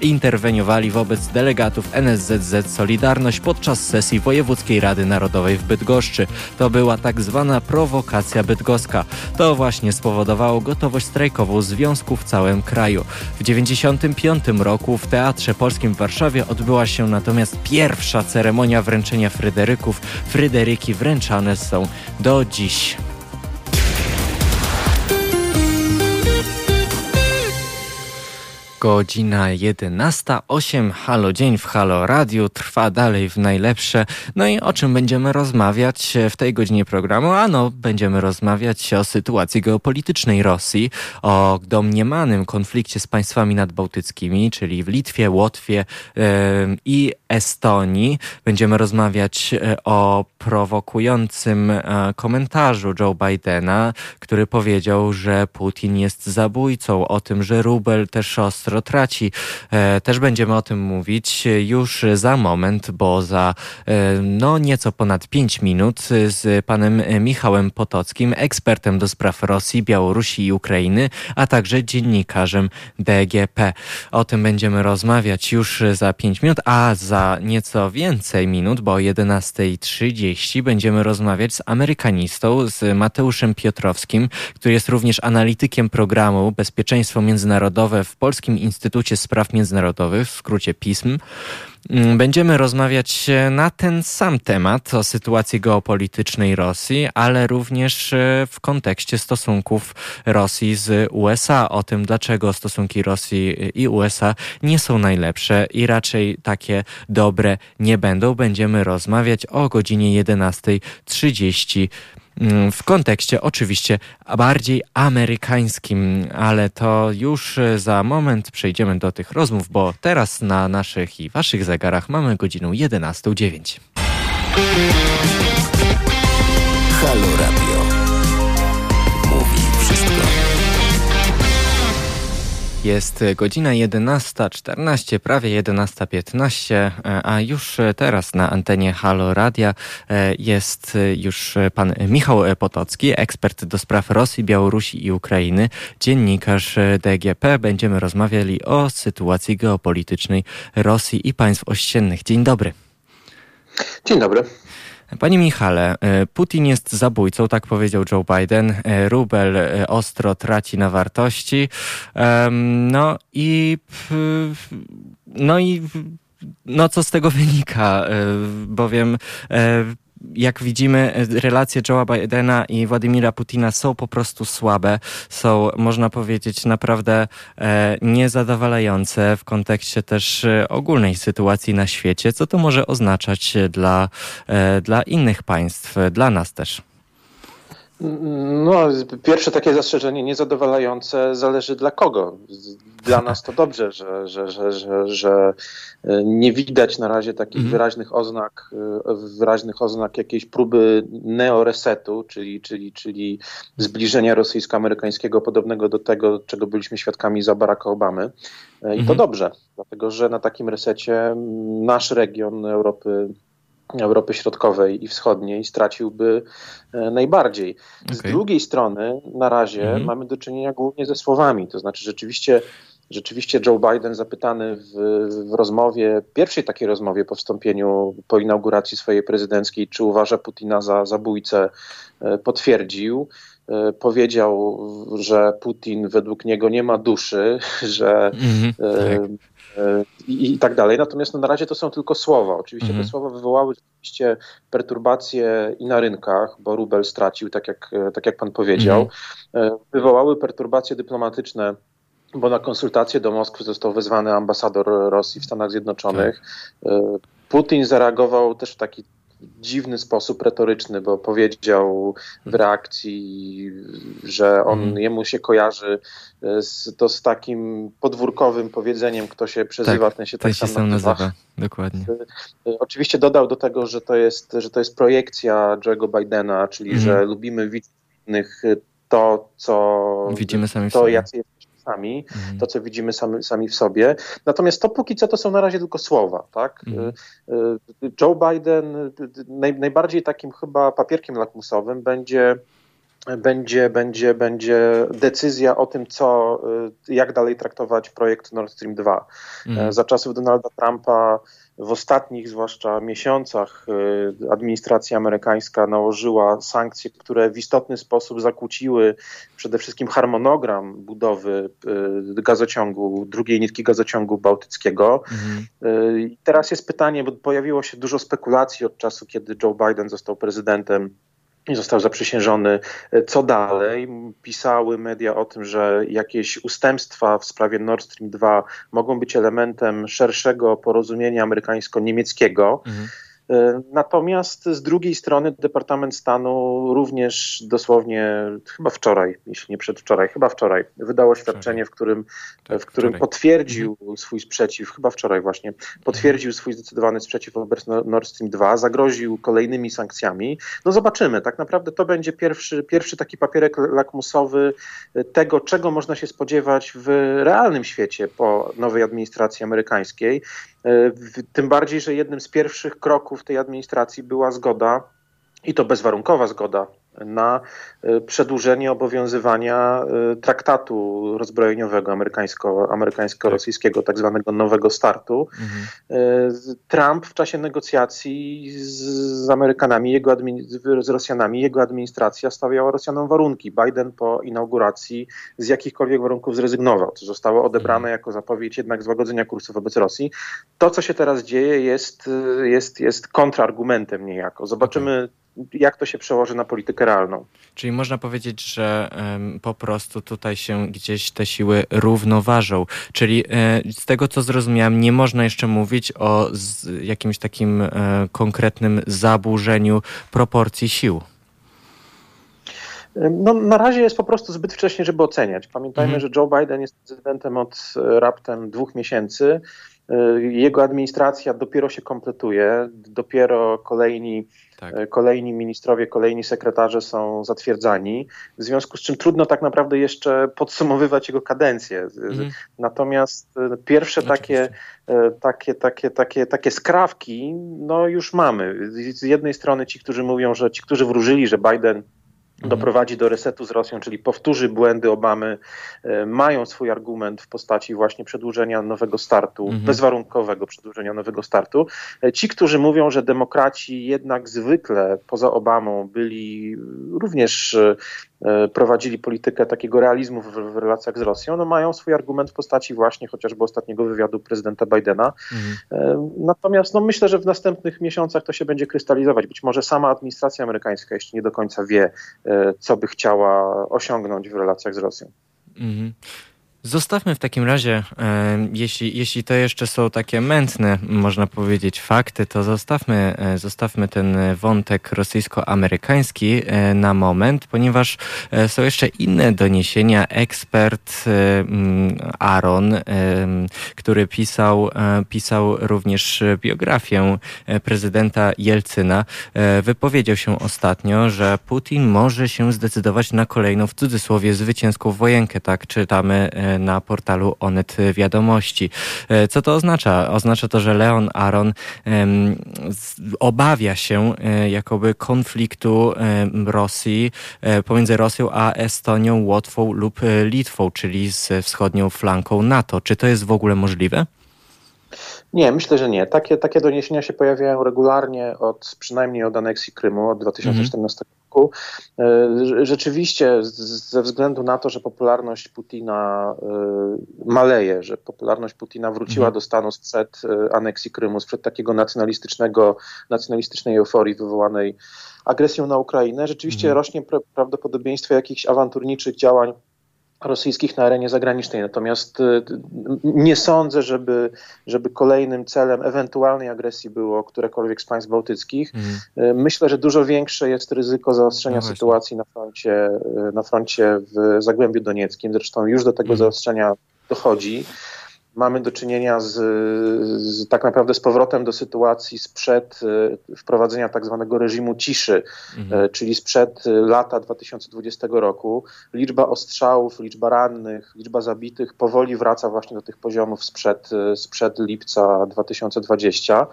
interweniowali wobec delegatów NSZZ Solidarność podczas sesji Wojewódzkiej Rady Narodowej w Bydgoszczy. To była tak zwana prowokacja bydgoska. To właśnie spowodowało gotowość strajkową związków w całym kraju. W 1995 roku w Teatrze Polskim w Warszawie odbyła się natomiast pierwsza ceremonia wręczenia Fryderyków. Fryderyki wręczane są do dziś. Godzina 11.08. Halo Dzień w Halo Radio trwa dalej w najlepsze. No i o czym będziemy rozmawiać w tej godzinie programu? Ano, będziemy rozmawiać o sytuacji geopolitycznej Rosji, o domniemanym konflikcie z państwami nadbałtyckimi, czyli w Litwie, Łotwie yy, i Estonii. Będziemy rozmawiać e, o prowokującym e, komentarzu Joe Bidena, który powiedział, że Putin jest zabójcą, o tym, że rubel też ostro traci. E, też będziemy o tym mówić już za moment, bo za no nieco ponad 5 minut z panem Michałem Potockim, ekspertem do spraw Rosji, Białorusi i Ukrainy, a także dziennikarzem DGP. O tym będziemy rozmawiać już za 5 minut, a za nieco więcej minut, bo o 11.30 będziemy rozmawiać z amerykanistą, z Mateuszem Piotrowskim, który jest również analitykiem programu Bezpieczeństwo Międzynarodowe w Polskim Instytucie Spraw Międzynarodowych, w skrócie PISM. Mm, będziemy rozmawiać e, na ten sam temat o sytuacji geopolitycznej Rosji, ale również e, w kontekście stosunków Rosji z USA, o tym dlaczego stosunki Rosji i USA nie są najlepsze i raczej takie dobre nie będą. Będziemy rozmawiać o godzinie 11.30 Mm, w kontekście oczywiście bardziej amerykańskim, ale to już za moment przejdziemy do tych rozmów, bo teraz na naszych i waszych zegarach mamy godzinę 11.09. Halo Radio. Jest godzina 11.14, prawie 11.15, a już teraz na antenie Halo Radia e, jest już pan Michał Potocki, ekspert do spraw Rosji, Białorusi i Ukrainy, dziennikarz DGP. Będziemy rozmawiali o sytuacji geopolitycznej Rosji i państw ościennych. Dzień dobry. Dzień dobry. Panie Michale, e, Putin jest zabójcą, tak powiedział Joe Biden. E, rubel e, ostro traci na wartości. No i no i no co z tego wynika? Bowiem jak widzimy, relacje Joe'a Bidena i Władimira Putina są po prostu słabe, są, można powiedzieć, naprawdę e, niezadowalające w kontekście też e, ogólnej sytuacji na świecie. Co to może oznaczać dla, e, dla innych państw, dla nas też? No, pierwsze takie zastrzeżenie niezadowalające zależy dla kogo. Dla nas to dobrze, że, że, że, że, że e, nie widać na razie takich mhm. wyraźnych oznak, e, wyraźnych oznak jakiejś próby neoresetu, czyli, czyli, czyli zbliżenia rosyjsko-amerykańskiego podobnego do tego, czego byliśmy świadkami za Baracka Obamy. E, I to mhm. dobrze, dlatego że na takim resecie nasz region Europy Europy Środkowej i Wschodniej straciłby najbardziej. Z okay. drugiej strony, na razie mm -hmm. mamy do czynienia głównie ze słowami, to znaczy rzeczywiście. Rzeczywiście Joe Biden zapytany w, w rozmowie, pierwszej takiej rozmowie po wstąpieniu, po inauguracji swojej prezydenckiej, czy uważa Putina za zabójcę, e, potwierdził e, powiedział, że Putin według niego nie ma duszy, że mm -hmm, i, i tak dalej. Natomiast no, na razie to są tylko słowa. Oczywiście mhm. te słowa wywołały rzeczywiście perturbacje i na rynkach, bo rubel stracił, tak jak, tak jak pan powiedział. Mhm. Wywołały perturbacje dyplomatyczne bo na konsultacje do Moskwy został wezwany ambasador Rosji w Stanach Zjednoczonych. Tak. Putin zareagował też w taki dziwny sposób retoryczny, bo powiedział w reakcji, że on mm. jemu się kojarzy z, to z takim podwórkowym powiedzeniem, kto się przezywa, tak, ten się tak samo nazywa. Dokładnie. E, e, oczywiście dodał do tego, że to jest, że to jest projekcja Joe'ego Bidena, czyli mm. że lubimy widzieć innych to, co widzimy sami to, jacy sami, mhm. to co widzimy sami, sami w sobie. Natomiast to póki co to są na razie tylko słowa. Tak? Mhm. Y, y, Joe Biden naj, najbardziej takim chyba papierkiem lakmusowym będzie będzie, będzie, będzie decyzja o tym, co, y, jak dalej traktować projekt Nord Stream 2. Mhm. Za czasów Donalda Trumpa w ostatnich, zwłaszcza miesiącach, y, administracja amerykańska nałożyła sankcje, które w istotny sposób zakłóciły przede wszystkim harmonogram budowy y, gazociągu, drugiej nitki gazociągu bałtyckiego. Mhm. Y, teraz jest pytanie, bo pojawiło się dużo spekulacji od czasu, kiedy Joe Biden został prezydentem został zaprzysiężony. Co dalej? Pisały media o tym, że jakieś ustępstwa w sprawie Nord Stream 2 mogą być elementem szerszego porozumienia amerykańsko-niemieckiego. Mhm. E, natomiast z drugiej strony Departament Stanu również dosłownie chyba wczoraj, jeśli nie przedwczoraj, chyba wczoraj, wydało oświadczenie, w którym, tak, w którym potwierdził mhm. swój sprzeciw, chyba wczoraj właśnie, potwierdził mhm. swój zdecydowany sprzeciw wobec Nord Stream 2, zagroził kolejnymi sankcjami. No zobaczymy, tak naprawdę to będzie pierwszy, pierwszy taki papierek lakmusowy tego, czego można się spodziewać w realnym świecie po nowej administracji amerykańskiej. Tym bardziej, że jednym z pierwszych kroków tej administracji była zgoda, i to bezwarunkowa zgoda na e, przedłużenie obowiązywania e, traktatu rozbrojeniowego amerykańsko, amerykańsko-rosyjskiego, tak zwanego nowego startu. Mhm. Trump w czasie negocjacji z, Amerykanami, jego z Rosjanami, jego administracja stawiała Rosjanom warunki. Biden po inauguracji z jakichkolwiek warunków zrezygnował, co zostało odebrane mhm. jako zapowiedź jednak złagodzenia kursu wobec Rosji. To, co się teraz dzieje, jest, jest, jest kontrargumentem niejako. Zobaczymy, okay jak to się przełoży na politykę realną. Czyli można powiedzieć, że um, po prostu tutaj się gdzieś te siły równoważą. Czyli e, z tego, co zrozumiałem, nie można jeszcze mówić o z, jakimś takim e, konkretnym zaburzeniu proporcji sił. No, na razie jest po prostu zbyt wcześnie, żeby oceniać. Pamiętajmy, mhm. że Joe Biden jest prezydentem od raptem dwóch miesięcy Jego administracja dopiero się kompletuje, dopiero kolejni tak. E, kolejni ministrowie, kolejni sekretarze są zatwierdzani, w związku z czym trudno tak naprawdę jeszcze podsumowywać jego kadencję. Mhm. Natomiast e, pierwsze takie, e, takie, takie, takie, takie skrawki no już mamy. Z jednej strony ci, którzy mówią, że ci, którzy wróżyli, że Biden. Doprowadzi do resetu z Rosją, czyli powtórzy błędy Obamy, e, mają swój argument w postaci właśnie przedłużenia nowego startu, mhm. bezwarunkowego przedłużenia nowego startu. E, ci, którzy mówią, że demokraci jednak zwykle poza Obamą byli również E, prowadzili politykę takiego realizmu w, w, relacjach z Rosją, no mają swój argument w postaci właśnie chociażby ostatniego wywiadu prezydenta Bidena. Mhm. E, natomiast no, myślę, że w następnych miesiącach to się będzie krystalizować. Być może sama administracja amerykańska jeszcze nie do końca wie, e, co by chciała osiągnąć w relacjach z Rosją. Mhm. Zostawmy w takim razie, e, jeśli, jeśli to jeszcze są takie mętne, można powiedzieć, fakty, to zostawmy, e, zostawmy ten wątek rosyjsko-amerykański e, na moment, ponieważ są jeszcze inne doniesienia. Ekspert Aaron, który pisał, pisał również biografię prezydenta Jelcyna, wypowiedział się ostatnio, że Putin może się zdecydować na kolejną, w cudzysłowie, zwycięską wojenkę. Tak czytamy na portalu Onet Wiadomości. E, co to oznacza? Oznacza to, że Leon Aron obawia się e, jakoby konfliktu Rosji e, pomiędzy Rosją a Estonią, Łotwą lub Litwą, czyli z wschodnią flanką NATO. Czy to jest w ogóle możliwe? Nie, myślę, że nie. Takie, takie doniesienia się pojawiają regularnie od przynajmniej od aneksji Krymu od 2014 mhm. Roku. E, rzeczywiście, ze względu na to, że popularność Putina e, maleje, że popularność Putina wróciła mhm. do stanu sprzed e, aneksji Krymu, sprzed takiego nacjonalistycznego, nacjonalistycznej euforii wywołanej agresją na Ukrainę, rzeczywiście mhm. rośnie prawdopodobieństwo jakichś awanturniczych działań rosyjskich na arenie zagranicznej. Natomiast y, nie sądzę, żeby, żeby kolejnym celem ewentualnej agresji było którekolwiek z państw bałtyckich. Mm. Myślę, że dużo większe jest ryzyko zaostrzenia no sytuacji na froncie, y, na froncie w Zagłębiu Donieckim. Zresztą już do tego mm. zaostrzenia dochodzi mamy do czynienia z, z, tak naprawdę z powrotem do sytuacji sprzed e, wprowadzenia tak zwanego reżimu ciszy, mhm. E, czyli sprzed lata 2020 roku. Liczba ostrzałów, liczba rannych, liczba zabitych powoli wraca właśnie do tych poziomów sprzed, e, sprzed lipca 2020.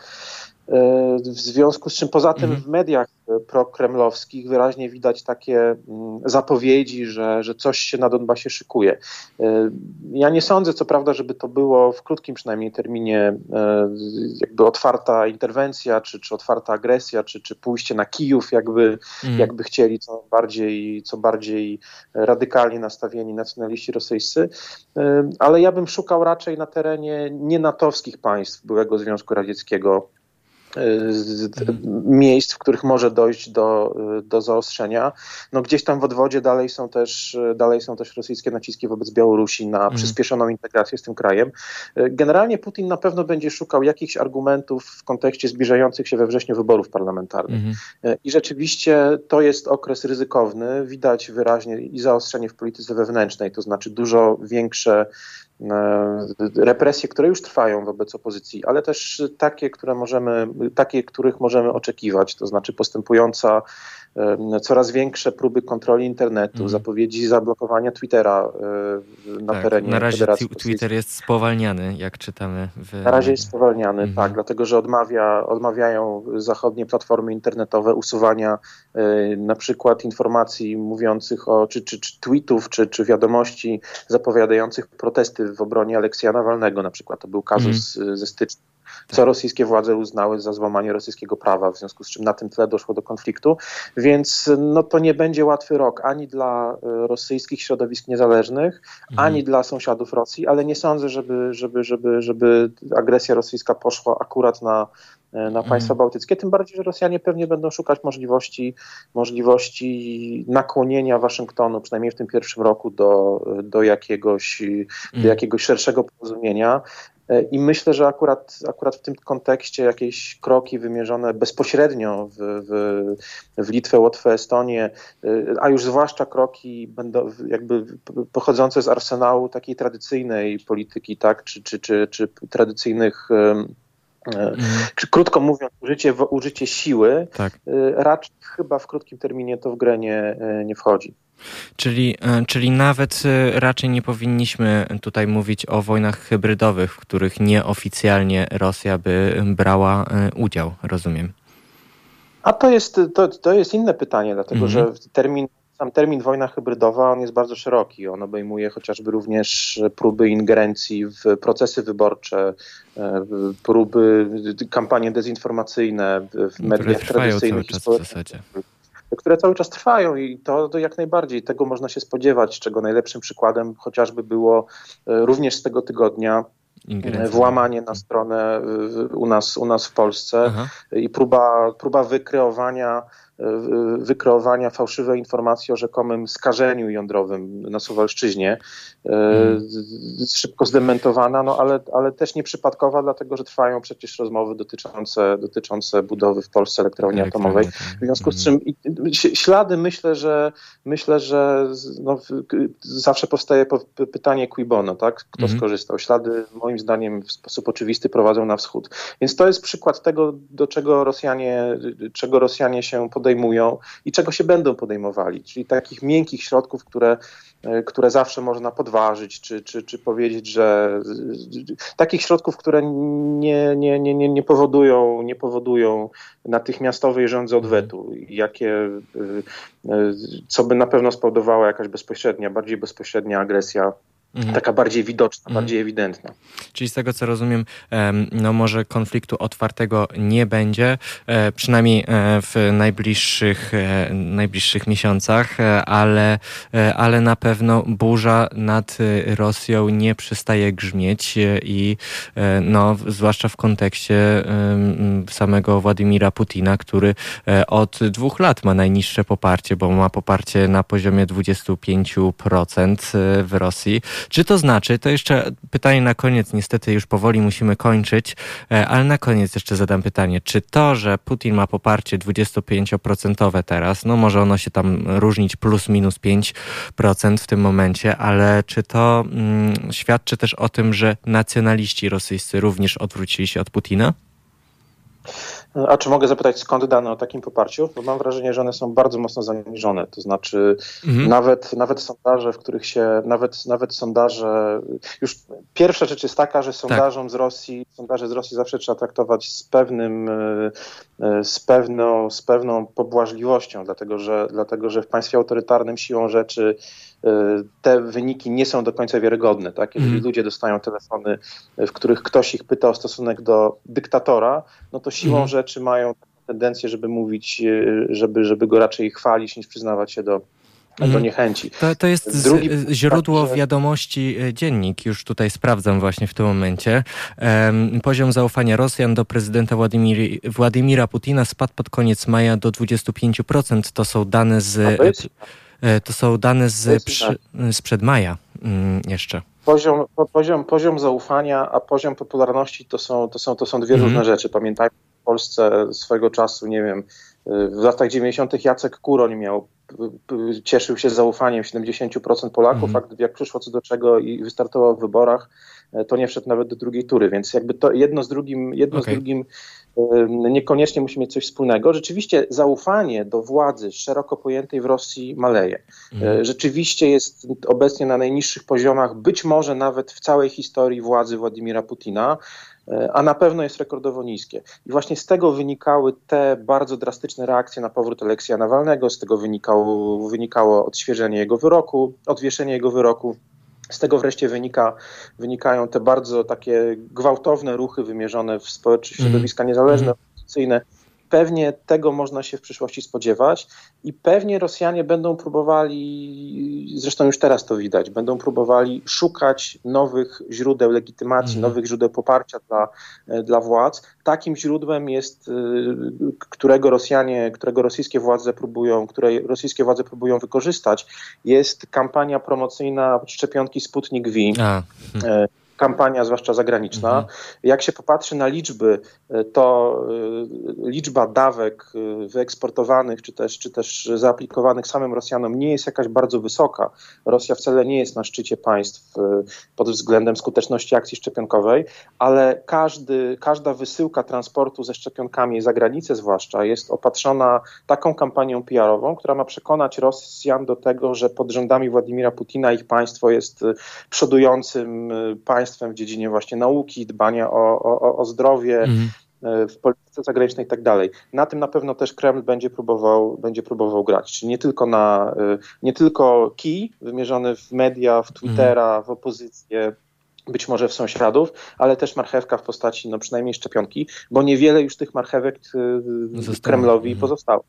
W związku z czym poza tym mhm. w mediach prokremlowskich wyraźnie widać takie mm, zapowiedzi, że, że coś się na Donbasie szykuje. Ja nie sądzę, co prawda, żeby to było w krótkim przynajmniej terminie e, jakby otwarta interwencja, czy, czy otwarta agresja, czy, czy pójście na Kijów, jakby, mhm. jakby chcieli co bardziej, co bardziej radykalnie nastawieni nacjonaliści rosyjscy, ale ja bym szukał raczej na terenie nienatowskich państw byłego Związku Radzieckiego, miejsc, w których może dojść do, do zaostrzenia. No gdzieś tam w odwodzie dalej są też, dalej są też rosyjskie naciski wobec Białorusi na mm. przyspieszoną integrację z tym krajem. Generalnie Putin na pewno będzie szukał jakichś argumentów w kontekście zbliżających się we wrześniu wyborów parlamentarnych. Mm. I rzeczywiście to jest okres ryzykowny. Widać wyraźnie i zaostrzenie w polityce wewnętrznej, to znaczy dużo większe E, represje, które już trwają wobec opozycji, ale też takie, które możemy, takie, których możemy oczekiwać, to znaczy postępująca e, coraz większe próby kontroli internetu, mm. zapowiedzi zablokowania Twittera e, na tak, terenie Na razie Federacji Twitter jest spowalniany, jak czytamy. W... Na razie jest spowalniany, mm. tak, dlatego że odmawia, odmawiają zachodnie platformy internetowe usuwania na przykład informacji mówiących o, czy, czy, czy tweetów, czy, czy wiadomości zapowiadających protesty w obronie Aleksja Nawalnego na przykład. To był kazus mm. ze stycznia co rosyjskie władze uznały za złamanie rosyjskiego prawa, w związku z czym na tym tle doszło do konfliktu. Więc no, to nie będzie łatwy rok ani dla e, rosyjskich środowisk niezależnych, mhm. ani dla sąsiadów Rosji, ale nie sądzę, żeby, żeby, żeby, żeby agresja rosyjska poszła akurat na, e, na mhm. państwa bałtyckie, tym bardziej, że Rosjanie pewnie będą szukać możliwości, możliwości nakłonienia Waszyngtonu, przynajmniej w tym pierwszym roku, do, do, jakiegoś, do mhm. jakiegoś szerszego porozumienia. I myślę, że akurat, akurat w tym kontekście jakieś kroki wymierzone bezpośrednio w, w, w Litwę, Łotwę, Estonię, a już zwłaszcza kroki będą jakby pochodzące z arsenału takiej tradycyjnej polityki, tak, czy, czy, czy, czy tradycyjnych Mhm. Krótko mówiąc, użycie, użycie siły tak. Y, raczej chyba w krótkim terminie to w grę nie, y, nie wchodzi. Czyli, y, czyli nawet raczej nie powinniśmy tutaj mówić o wojnach hybrydowych, w których nieoficjalnie Rosja by brała udział, rozumiem. A to jest, to, to jest inne pytanie, dlatego mhm. że termin sam termin wojna hybrydowa on jest bardzo szeroki. On obejmuje chociażby również próby ingerencji w procesy wyborcze, e, próby, kampanie dezinformacyjne w mediach tradycyjnych i społecznych które cały czas trwają i to, to, jak najbardziej tego można się spodziewać, czego najlepszym przykładem chociażby było e, również z tego tygodnia Ingerencja. włamanie na stronę u nas, u nas w Polsce Aha. i próba, próba wykreowania wykreowania fałszywej informacji o rzekomym skażeniu jądrowym na Suwalszczyźnie. Hmm. Szybko zdementowana, no ale, ale też nieprzypadkowa, dlatego że trwają przecież rozmowy dotyczące, dotyczące budowy w Polsce elektrowni atomowej. W związku z czym ślady myślę, że myślę, że no, zawsze powstaje pytanie qui bono, tak? Kto hmm. skorzystał? Ślady moim zdaniem w sposób oczywisty prowadzą na wschód. Więc to jest przykład tego, do czego Rosjanie, czego Rosjanie się podejmują podejmują i czego się będą podejmowali, czyli takich miękkich środków, które, e, które zawsze można podważyć, czy, czy, czy powiedzieć, że takich środków, które nie, nie, nie, nie, powodują, nie powodują natychmiastowej rządzy odwetu, jakie, e, e, co by na pewno spowodowała jakaś bezpośrednia, bardziej bezpośrednia agresja Mhm. Taka bardziej widoczna, mhm. bardziej ewidentna. Czyli z tego co rozumiem, no może konfliktu otwartego nie będzie, e, przynajmniej e, w najbliższych, e, najbliższych miesiącach, ale, ale na pewno burza nad Rosją nie przestaje grzmieć i no, zwłaszcza w kontekście samego Władimira Putina, który od dwóch lat ma najniższe poparcie, bo ma poparcie na poziomie 25% w Rosji. Czy to znaczy, to jeszcze pytanie na koniec, niestety już powoli musimy kończyć, e, ale na koniec jeszcze zadam pytanie, czy to, że Putin ma poparcie 25% teraz, no może ono się tam różnić plus minus 5% w tym momencie, ale czy to mm, świadczy też o tym, że nacjonaliści rosyjscy również odwrócili się od Putina? A czy mogę zapytać, skąd dane o takim poparciu? Bo mam wrażenie, że one są bardzo mocno zaniżone. To znaczy, mhm. nawet, nawet sondaże, w których się, nawet, nawet sondaże, już pierwsza rzecz jest taka, że sondażom tak. z Rosji, sondaże z Rosji zawsze trzeba traktować z pewnym, e, e, z pewną, z pewną pobłażliwością, dlatego że, dlatego że w państwie autorytarnym siłą rzeczy te wyniki nie są do końca wiarygodne. Tak? Jeżeli mm. ludzie dostają telefony, w których ktoś ich pyta o stosunek do dyktatora, no to siłą mm. rzeczy mają tendencję, żeby mówić, e, żeby, żeby go raczej chwalić, niż przyznawać się do, do mhm. niechęci. To, to jest Drugi, źródło tak, wiadomości dziennik, już tutaj sprawdzam właśnie w tym momencie. Poziom zaufania Rosjan do prezydenta Władimir, Władimira Putina spadł pod koniec maja do 25%. To są dane z... E, to są dane z przy, sprzed maja mm, jeszcze. Poziom, poziom, poziom zaufania, a poziom popularności to są, to są, to są dwie mhm. różne rzeczy. Pamiętajmy, w Polsce swego czasu, nie wiem, w latach 90. Jacek Kuroń miał, cieszył się zaufaniem 70% Polaków, mhm. a jak przyszło co do czego i wystartował w wyborach, e, to nie wszedł nawet do drugiej tury, więc jakby to jedno z drugim, jedno okay. z drugim niekoniecznie musi mieć coś wspólnego. Rzeczywiście zaufanie do władzy szeroko pojętej w Rosji maleje. Mhm. Rzeczywiście jest obecnie na najniższych poziomach, być może nawet w całej historii władzy Władimira Putina, e, a na pewno jest rekordowo niskie. I właśnie z tego wynikały te bardzo drastyczne reakcje na powrót Aleksja Nawalnego, z tego wynikało, wynikało odświeżenie jego wyroku, odwieszenie jego wyroku. Z tego wreszcie wynika, wynikają te bardzo takie gwałtowne ruchy wymierzone w społeczeństwo, mhm. środowiska niezależne, mm. opozycyjne. Pewnie tego można się w przyszłości spodziewać i pewnie Rosjanie będą próbowali, zresztą już teraz to widać, będą próbowali szukać nowych źródeł legitymacji, mm. nowych źródeł poparcia dla, dla władz. Takim źródłem jest, y, którego Rosjanie, którego rosyjskie władze próbują, które rosyjskie władze próbują wykorzystać, jest kampania promocyjna szczepionki Sputnik V. A. Hmm kampania, zwłaszcza zagraniczna. Mhm. Jak się popatrzy na liczby, to liczba dawek wyeksportowanych, czy też, czy też zaaplikowanych samym Rosjanom nie jest jakaś bardzo wysoka. Rosja wcale nie jest na szczycie państw pod względem skuteczności akcji szczepionkowej, ale każdy, każda wysyłka transportu ze szczepionkami za granicę zwłaszcza jest opatrzona taką kampanią PR-ową, która ma przekonać Rosjan do tego, że pod rządami Władimira Putina ich państwo jest przodującym państwem w dziedzinie właśnie nauki, dbania o, o, o zdrowie, mhm w polityce zagranicznej i tak dalej. Na tym na pewno też Kreml będzie próbował, będzie próbował grać. Czyli nie tylko na, nie tylko kij wymierzony w media, w Twittera, mhm. w opozycję, być może w sąsiadów, ale też marchewka w postaci no przynajmniej szczepionki, bo niewiele już tych marchewek Zostało. Kremlowi mhm. pozostało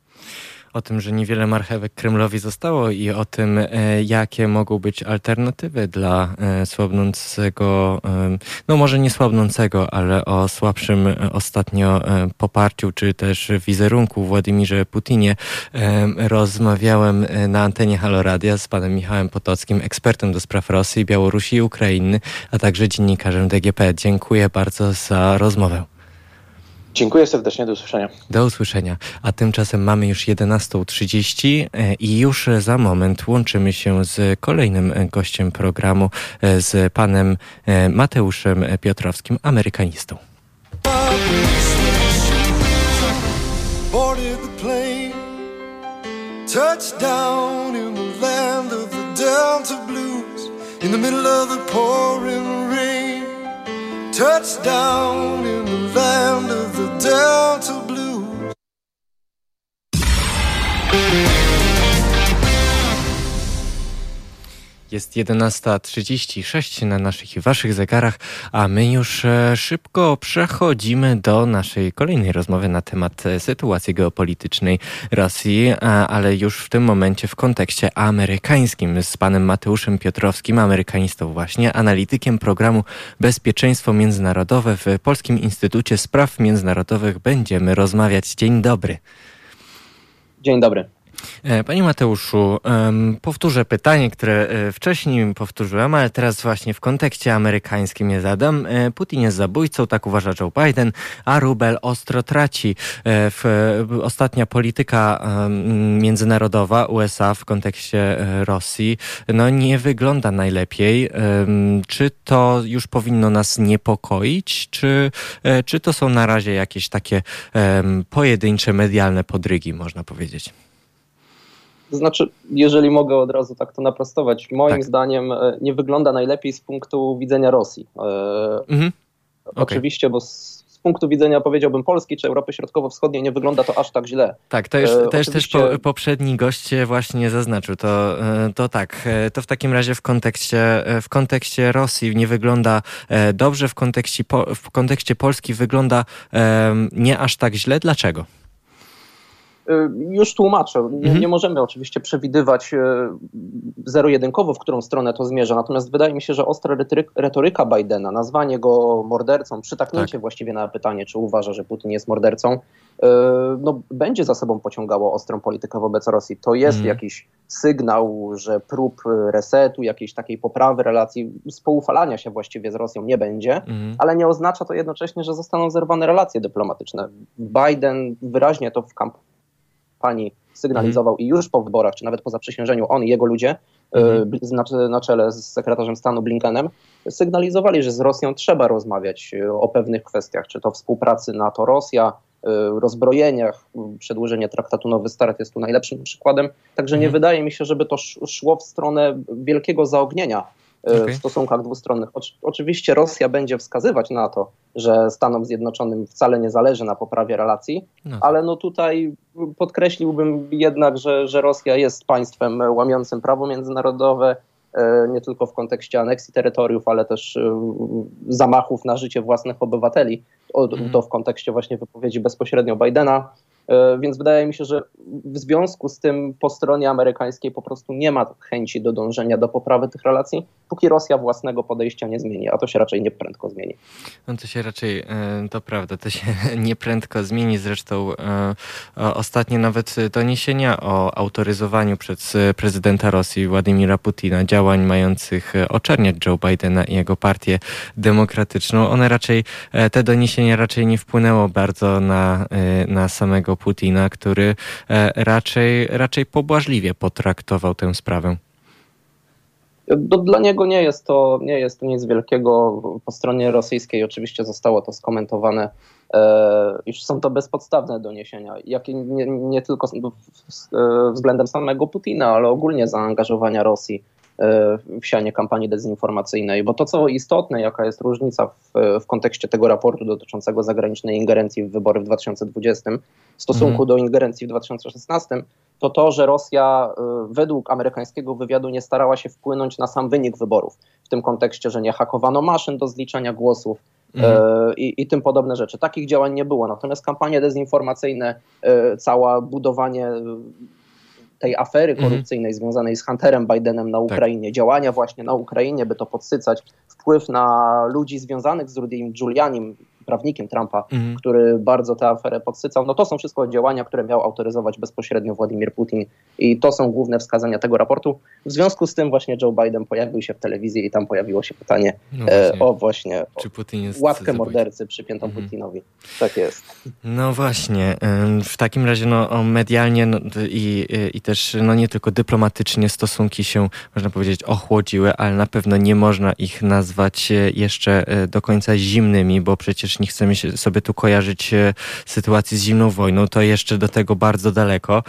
o tym, że niewiele marchewek Kremlowi zostało i o tym, e, jakie mogą być alternatywy dla e, słabnącego, e, no może nie słabnącego, ale o słabszym ostatnio poparciu, czy też wizerunku Władimirze Putinie. Rozmawiałem na antenie Haloradia z panem Michałem Potockim, ekspertem do spraw Rosji, Białorusi i Ukrainy, a także dziennikarzem DGP. Dziękuję bardzo za rozmowę. Dziękuję serdecznie, do usłyszenia. Do usłyszenia. A tymczasem mamy już 11.30 e, i już za moment łączymy się z kolejnym gościem programu, e, z panem e, Mateuszem Piotrowskim, amerykanistą. Touchdown in the land of the Delta Blues In the middle of the pouring rain Touchdown in the land of the Delta Jest 11.36 na naszych i waszych zegarach, a my już e, szybko przechodzimy do naszej kolejnej rozmowy na temat e, sytuacji geopolitycznej Rosji, ale już w tym momencie w kontekście amerykańskim z panem Mateuszem Piotrowskim, amerykanistą właśnie, analitykiem programu Bezpieczeństwo Międzynarodowe w Polskim Instytucie Spraw Międzynarodowych będziemy rozmawiać. Dzień dobry. Dzień dobry. E, panie Mateuszu, powtórzę pytanie, które e, wcześniej powtórzyłem, ale teraz właśnie w kontekście amerykańskim je zadam. E, Putin jest zabójcą, tak uważa Joe Biden, a rubel ostro traci. Ostatnia polityka międzynarodowa USA w kontekście Rosji no nie wygląda najlepiej. Czy to już powinno nas niepokoić, czy, czy to są na razie jakieś takie pojedyncze medialne podrygi, można powiedzieć? To znaczy, jeżeli mogę od razu tak to naprostować, moim tak. zdaniem e, nie wygląda najlepiej z punktu widzenia Rosji. E, mhm. Okay. Oczywiście, bo z, z, punktu widzenia powiedziałbym Polski czy Europy Środkowo-Wschodniej nie wygląda to aż tak źle. Tak, to już, e, też, oczywiście... też po, poprzedni gość właśnie zaznaczył. To, to tak, to w takim razie w kontekście, w kontekście Rosji nie wygląda dobrze, w kontekście, w kontekście Polski wygląda nie aż tak źle. Dlaczego? Y, już tłumaczę. Nie, mhm. nie, możemy oczywiście przewidywać y, zero-jedynkowo, w którą stronę to zmierza. Natomiast wydaje mi się, że ostra retoryka Bidena, nazwanie go mordercą, przytaknięcie tak. właściwie na pytanie, czy uważa, że Putin jest mordercą, y, no, będzie za sobą pociągało ostrą politykę wobec Rosji. To jest mhm. jakiś sygnał, że prób resetu, jakiejś takiej poprawy relacji, spoufalania się właściwie z Rosją nie będzie, mhm. ale nie oznacza to jednocześnie, że zostaną zerwane relacje dyplomatyczne. Biden wyraźnie to w kampanii kampanii sygnalizował mhm. i już po wyborach, czy nawet po zaprzysiężeniu, on i jego ludzie mhm. na, na czele z sekretarzem stanu Blinkenem sygnalizowali, że z Rosją trzeba rozmawiać e, o pewnych kwestiach, czy to współpracy NATO-Rosja, e, rozbrojeniach, przedłużenie traktatu Nowy Start jest tu najlepszym przykładem. Także nie mhm. wydaje mi się, żeby to szło w stronę wielkiego zaognienia E, okay. w stosunkach dwustronnych. oczywiście Rosja będzie wskazywać na to, że Stanom Zjednoczonym wcale nie zależy na poprawie relacji, no. ale no tutaj podkreśliłbym jednak, że, że Rosja jest państwem łamiącym prawo międzynarodowe, e, nie tylko w kontekście aneksji terytoriów, ale też e, zamachów na życie własnych obywateli. To, mhm. to w kontekście właśnie wypowiedzi bezpośrednio Bidena. E, więc wydaje mi się, że w związku z tym po stronie amerykańskiej po prostu nie ma chęci do dążenia do poprawy tych relacji, póki Rosja własnego podejścia nie zmieni, a to się raczej nie prędko zmieni. No to się raczej, e, to prawda, to się nie prędko zmieni. Zresztą e, ostatnie nawet doniesienia o autoryzowaniu przez prezydenta Rosji Władimira Putina działań mających oczerniać Joe Bidena i jego partię demokratyczną, one raczej, te doniesienia raczej nie wpłynęło bardzo na, na samego Putina, który e, raczej, raczej pobłażliwie potraktował tę sprawę. Do, dla niego nie jest, to, nie jest to nic wielkiego. Po stronie rosyjskiej oczywiście zostało to skomentowane, e, iż są to bezpodstawne doniesienia, jakie nie, nie tylko e, względem samego Putina, ale ogólnie zaangażowania Rosji E, w sianie kampanii dezinformacyjnej, bo to co istotne, jaka jest różnica w, w kontekście tego raportu dotyczącego zagranicznej ingerencji w wybory w 2020 w stosunku mm. do ingerencji w 2016, to to, że Rosja e, według amerykańskiego wywiadu nie starała się wpłynąć na sam wynik wyborów. W tym kontekście, że nie hakowano maszyn do zliczania głosów, Mm. I, I, tym podobne rzeczy. Takich działań nie było. Natomiast kampanie dezinformacyjne, cała budowanie tej afery mhm. korupcyjnej związanej z Hunterem Bidenem na tak. Ukrainie, tak. działania właśnie na Ukrainie, by to podsycać, wpływ na ludzi związanych z Rudy'm Giulianim, prawnikiem Trumpa, mhm. który bardzo tę aferę podsycał. No to są wszystko działania, które miał autoryzować bezpośrednio Władimir Putin i to są główne wskazania tego raportu. W związku z tym właśnie Joe Biden pojawił się w telewizji i tam pojawiło się pytanie no e, właśnie. o właśnie Czy Putin jest łatkę mordercy przypiętą mhm. Putinowi. Tak jest. No właśnie. W takim razie no, medialnie no, i, i też no, nie tylko dyplomatycznie stosunki się, można powiedzieć, ochłodziły, ale na pewno nie można ich nazwać e, jeszcze e, do końca zimnymi, bo przecież nie chcemy się, sobie tu kojarzyć e, sytuacji z zimną wojną, to jeszcze do tego bardzo daleko.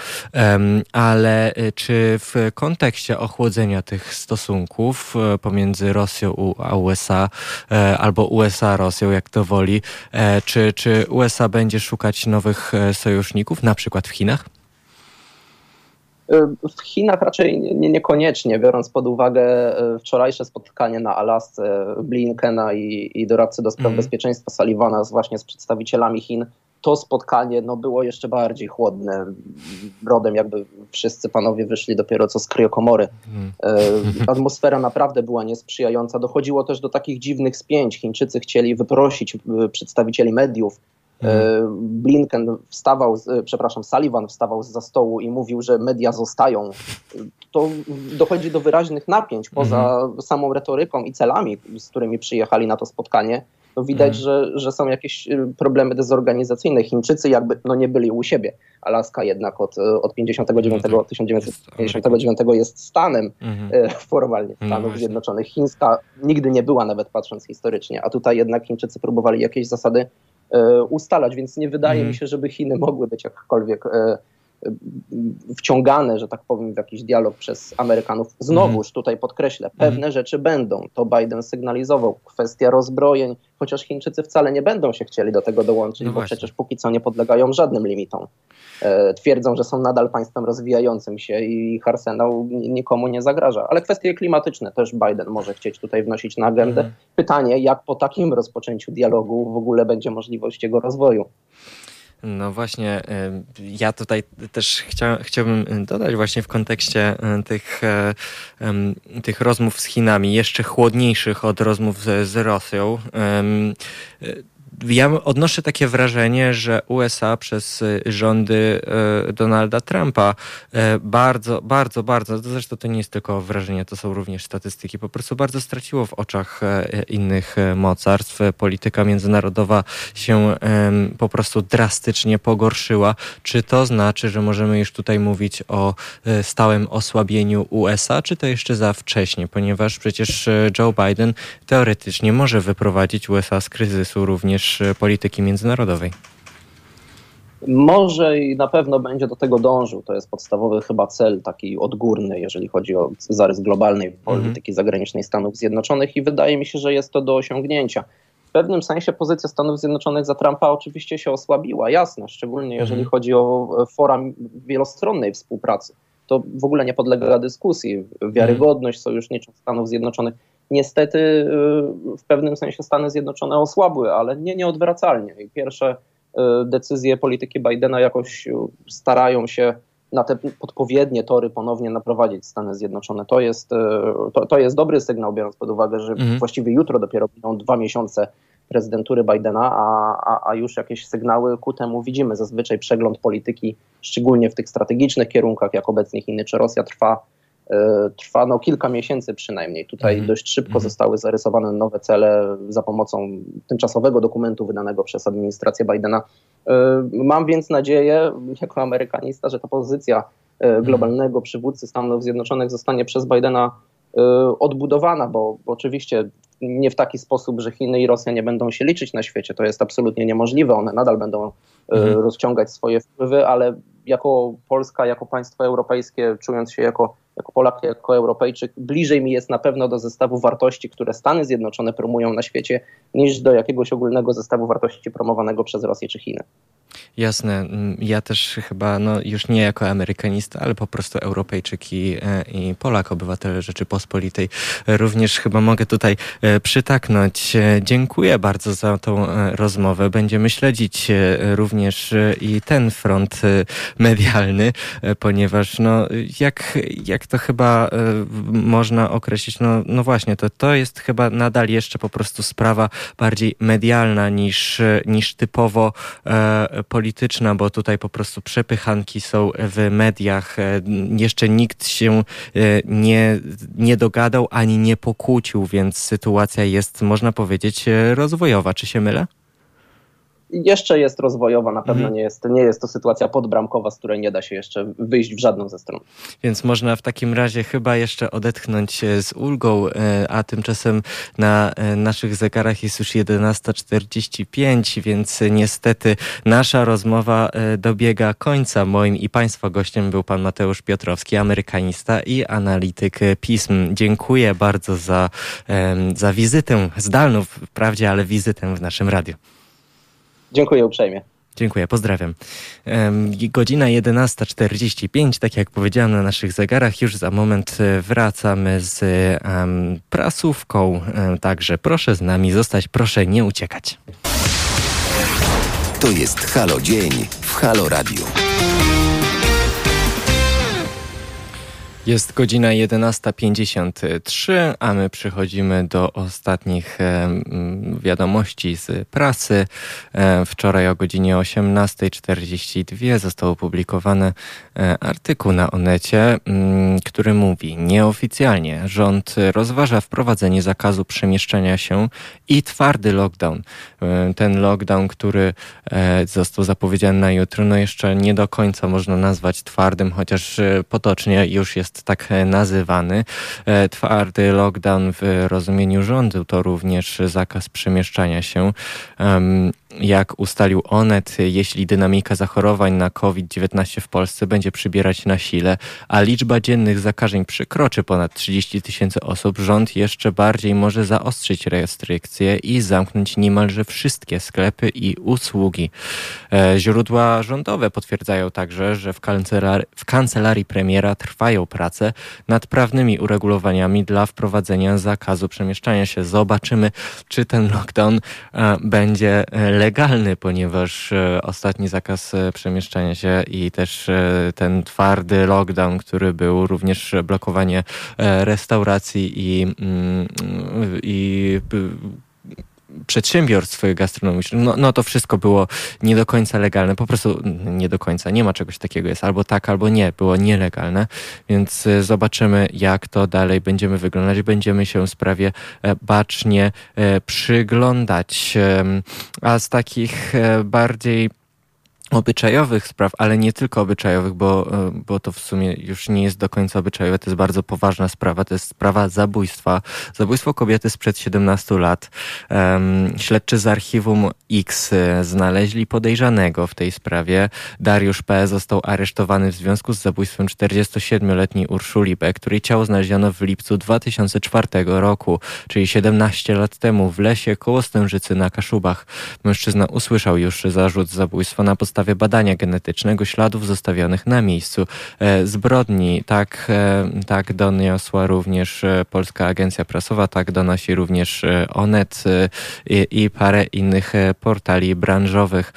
Ale e, czy w kontekście ochłodzenia tych stosunków e, pomiędzy Rosją a USA, albo USA Rosją, jak to woli, czy, czy USA będzie szukać nowych sojuszników, na przykład w Chinach? W Chinach raczej nie, niekoniecznie, biorąc pod uwagę e, wczorajsze spotkanie na Alasce Blinkena i, i doradcy do spraw mm. bezpieczeństwa Sullivana właśnie z przedstawicielami Chin, to spotkanie no, było jeszcze bardziej chłodne. Rodem jakby wszyscy panowie wyszli dopiero co z kryokomory. Mm. Atmosfera naprawdę była niesprzyjająca. Dochodziło też do takich dziwnych spięć. Chińczycy chcieli wyprosić e, przedstawicieli mediów, E, Blinken wstawał, z, przepraszam, Sullivan wstawał z za stołu i mówił, że media zostają. To dochodzi do wyraźnych napięć poza mhm. samą retoryką i celami, z którymi przyjechali na to spotkanie. No widać, mhm. że, że są jakieś y, problemy dezorganizacyjne. Chińczycy jakby no nie byli u siebie. Alaska jednak od, od 59, no tak. 1959 jest stanem. E, formalnie no Stanów no Zjednoczonych. Chińska nigdy nie była nawet patrząc historycznie, a tutaj jednak Chińczycy próbowali jakieś zasady ustalać, więc nie wydaje mm. mi się, żeby Chiny mogły być jakkolwiek e, wciągane, że tak powiem, w jakiś dialog przez Amerykanów. Znowuż mm. tutaj podkreślę, pewne mm. rzeczy będą. To Biden sygnalizował. Kwestia rozbrojeń, chociaż Chińczycy wcale nie będą się chcieli do tego dołączyć, no bo przecież póki co nie podlegają żadnym limitom. E, twierdzą, że są nadal państwem rozwijającym się i ich arsenał nikomu nie zagraża. Ale kwestie klimatyczne też Biden może chcieć tutaj wnosić na agendę. Mm. Pytanie, jak po takim rozpoczęciu dialogu w ogóle będzie możliwość jego rozwoju. No właśnie, ja tutaj też chcia, chciałbym dodać właśnie w kontekście tych, tych rozmów z Chinami, jeszcze chłodniejszych od rozmów z, z Rosją ja odnoszę takie wrażenie, że USA przez y, rządy y, Donalda Trumpa y, bardzo, bardzo, bardzo, zresztą to nie jest tylko wrażenie, to są również statystyki, po prostu bardzo straciło w oczach innych mocarstw. Polityka międzynarodowa się po prostu drastycznie pogorszyła. Czy to znaczy, że możemy już tutaj mówić o stałym osłabieniu USA, czy to jeszcze za wcześnie, ponieważ przecież Joe Biden teoretycznie może wyprowadzić USA z kryzysu również E, polityki międzynarodowej. Może i na pewno będzie do tego dążył. To jest podstawowy chyba cel taki odgórny, jeżeli chodzi o zarys globalnej mhm. polityki zagranicznej Stanów Zjednoczonych i wydaje mi się, że jest to do osiągnięcia. W pewnym sensie pozycja Stanów Zjednoczonych za Trumpa oczywiście się osłabiła, jasne, szczególnie jeżeli mhm. chodzi o fora wielostronnej współpracy. To w ogóle nie podlega dyskusji. Wiarygodność sojusznicza Stanów Zjednoczonych Niestety y, w pewnym sensie Stany Zjednoczone osłabły, ale nie nieodwracalnie. I pierwsze decyzje polityki Bidena jakoś starają się na te podpowiednie tory ponownie naprowadzić Stany Zjednoczone. To jest, to, to jest dobry sygnał, biorąc pod uwagę, że mhm. właściwie jutro dopiero będą dwa miesiące prezydentury Bidena, a, a, a, już jakieś sygnały ku temu widzimy. Zazwyczaj przegląd polityki, szczególnie w tych strategicznych kierunkach, jak obecnie Chiny czy Rosja, trwa, y, trwa no, kilka miesięcy przynajmniej. Tutaj mm -hmm. dość szybko mm -hmm. zostały zarysowane nowe cele za pomocą tymczasowego dokumentu wydanego przez administrację Bidena. Y, mam więc nadzieję, jako Amerykanista, że ta pozycja y, globalnego przywódcy Stanów Zjednoczonych zostanie przez Bidena odbudowana, bo, bo oczywiście nie w taki sposób, że Chiny i Rosja nie będą się liczyć na świecie. To jest absolutnie niemożliwe. One nadal będą e, mhm. rozciągać swoje wpływy, ale jako Polska, jako państwo europejskie, czując się jako, jako Polak, jako Europejczyk, bliżej mi jest na pewno do zestawu wartości, które Stany Zjednoczone promują na świecie, niż do jakiegoś ogólnego zestawu wartości promowanego przez Rosję czy Chiny. Jasne. Mm, ja też chyba, no już nie jako amerykanista, ale po prostu Europejczyk i, e, i Polak, obywatel Rzeczypospolitej. Również chyba mogę tutaj e, przytaknąć. E, dziękuję bardzo za tą rozmowę. Będziemy śledzić również i ten front medialny, ponieważ no, jak, jak to chyba można określić, no, no właśnie, to, to jest chyba nadal jeszcze po prostu sprawa bardziej medialna niż, niż typowo polityczna, bo tutaj po prostu przepychanki są w mediach. E, jeszcze nikt się e, nie, nie dogadał ani nie pokłócił, więc sytuacja jest, można powiedzieć, e, rozwojowa. Czy się mylę? Jeszcze jest rozwojowa, na pewno mhm. nie, jest, nie jest to sytuacja podbramkowa, z której nie da się jeszcze wyjść w żadną ze stron. Więc można w takim razie chyba jeszcze odetchnąć z ulgą, e, a tymczasem na e, naszych zegarach jest już 11.45, więc niestety nasza rozmowa e, dobiega końca. Moim i Państwa gościem był pan Mateusz Piotrowski, amerykanista i analityk pism. Dziękuję bardzo za, za wizytę, zdalną wprawdzie, ale wizytę w naszym radiu. Dziękuję uprzejmie. Dziękuję, pozdrawiam. Godzina 11.45, tak jak powiedziałem na naszych zegarach, już za moment e, wracamy z prasówką. Także proszę z nami zostać, proszę nie uciekać. To jest Halo Dzień w Halo Radio. Jest godzina 11.53, a my przechodzimy do ostatnich wiadomości z prasy. Wczoraj o godzinie 18.42 został opublikowany e, artykuł na Onecie, który mówi nieoficjalnie rząd rozważa wprowadzenie zakazu przemieszczania się i twardy lockdown. E, ten lockdown, który e, został zapowiedziany na jutro, no jeszcze nie do końca można nazwać twardym, chociaż potocznie już jest jest tak e, nazywany. E, twardy lockdown w rozumieniu rządu to również zakaz przemieszczania się jak ustalił Onet, jeśli dynamika zachorowań na COVID-19 w Polsce będzie przybierać na sile, a liczba dziennych zakażeń przekroczy ponad 30 tysięcy osób, rząd jeszcze bardziej może zaostrzyć restrykcje i zamknąć niemalże wszystkie sklepy i usługi. E, źródła rządowe potwierdzają także, że w w kancelarii premiera trwają prace nad prawnymi uregulowaniami dla wprowadzenia zakazu przemieszczania się. Zobaczymy, czy ten lockdown e, będzie legalny, ponieważ e, ostatni zakaz e, przemieszczania się i też e, ten twardy lockdown, który był również blokowanie restauracji i, mm, i przedsiębiorstw gastronomicznych, no, no to wszystko było nie do końca legalne, po prostu nie do końca, nie ma czegoś takiego, jest albo tak, albo nie, było nielegalne, więc e, zobaczymy jak to dalej będziemy wyglądać, będziemy się sprawie e, bacznie e, przyglądać, a z takich bardziej obyczajowych spraw, ale nie tylko obyczajowych, bo, e, bo to w sumie już nie jest do końca obyczajowe, to jest bardzo poważna sprawa, to jest sprawa zabójstwa. Zabójstwo kobiety sprzed 17 lat. Um, śledczy z archiwum X e, znaleźli podejrzanego w tej sprawie. Dariusz P. został aresztowany w związku z zabójstwem 47-letniej Urszuli B., której ciało znaleziono w lipcu 2004 roku, czyli 17 lat temu w lesie koło Stężycy na Kaszubach. Mężczyzna usłyszał już zarzut zabójstwa na podstawie podstawie badania genetycznego śladów zostawionych na miejscu zbrodni. Tak, tak doniosła również Polska Agencja Prasowa, tak donosi również Onet i, i parę innych portali branżowych.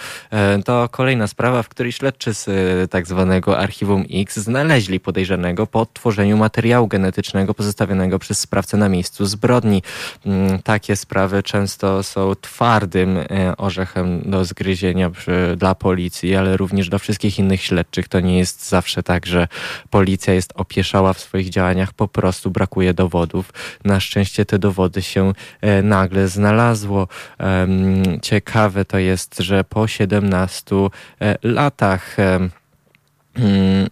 To kolejna sprawa, w której śledczy z tak zwanego Archiwum X znaleźli podejrzanego po odtworzeniu materiału genetycznego pozostawionego przez sprawcę na miejscu zbrodni. Mm, takie sprawy często są twardym e, orzechem do zgryzienia dla policji, ale również dla wszystkich innych śledczych. To nie jest zawsze tak, że policja jest opieszała w swoich działaniach, po prostu brakuje dowodów. Na szczęście te dowody się e, nagle znalazło. Ciekawe to jest, że po 17 e, latach mm,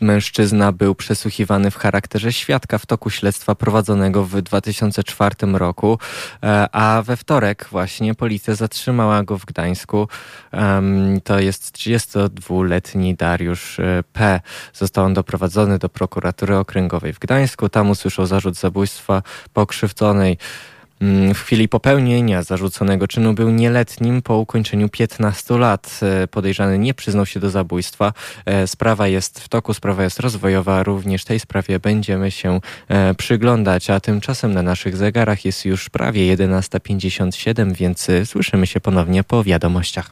mężczyzna był przesłuchiwany w charakterze świadka w toku śledztwa prowadzonego w 2004 roku, e, a we wtorek właśnie policja zatrzymała go w Gdańsku. To jest 32-letni Dariusz e, P. Został on doprowadzony do prokuratury okręgowej w Gdańsku. Tam usłyszał zarzut zabójstwa pokrzywdzonej. Mm, w chwili popełnienia zarzuconego czynu był nieletnim po ukończeniu 15 lat. E, podejrzany nie przyznał się do zabójstwa. E, sprawa jest w toku, sprawa jest rozwojowa. Również tej sprawie będziemy się e, przyglądać, a tymczasem na naszych zegarach jest już prawie 11.57, więc słyszymy się ponownie po wiadomościach.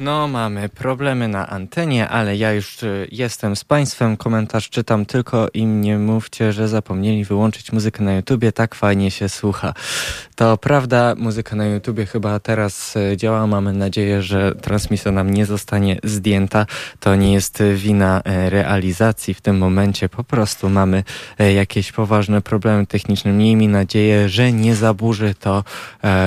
No, mamy problemy na antenie, ale ja już y, jestem z Państwem. Komentarz czytam tylko im nie mówcie, że zapomnieli wyłączyć muzykę na YouTubie. Tak fajnie się słucha. To prawda, muzyka na YouTubie chyba teraz y, działa. Mamy nadzieję, że transmisja nam nie zostanie zdjęta. To nie jest wina y, realizacji w tym momencie. Po prostu mamy jakieś poważne problemy techniczne. Miejmy nadzieję, że nie zaburzy to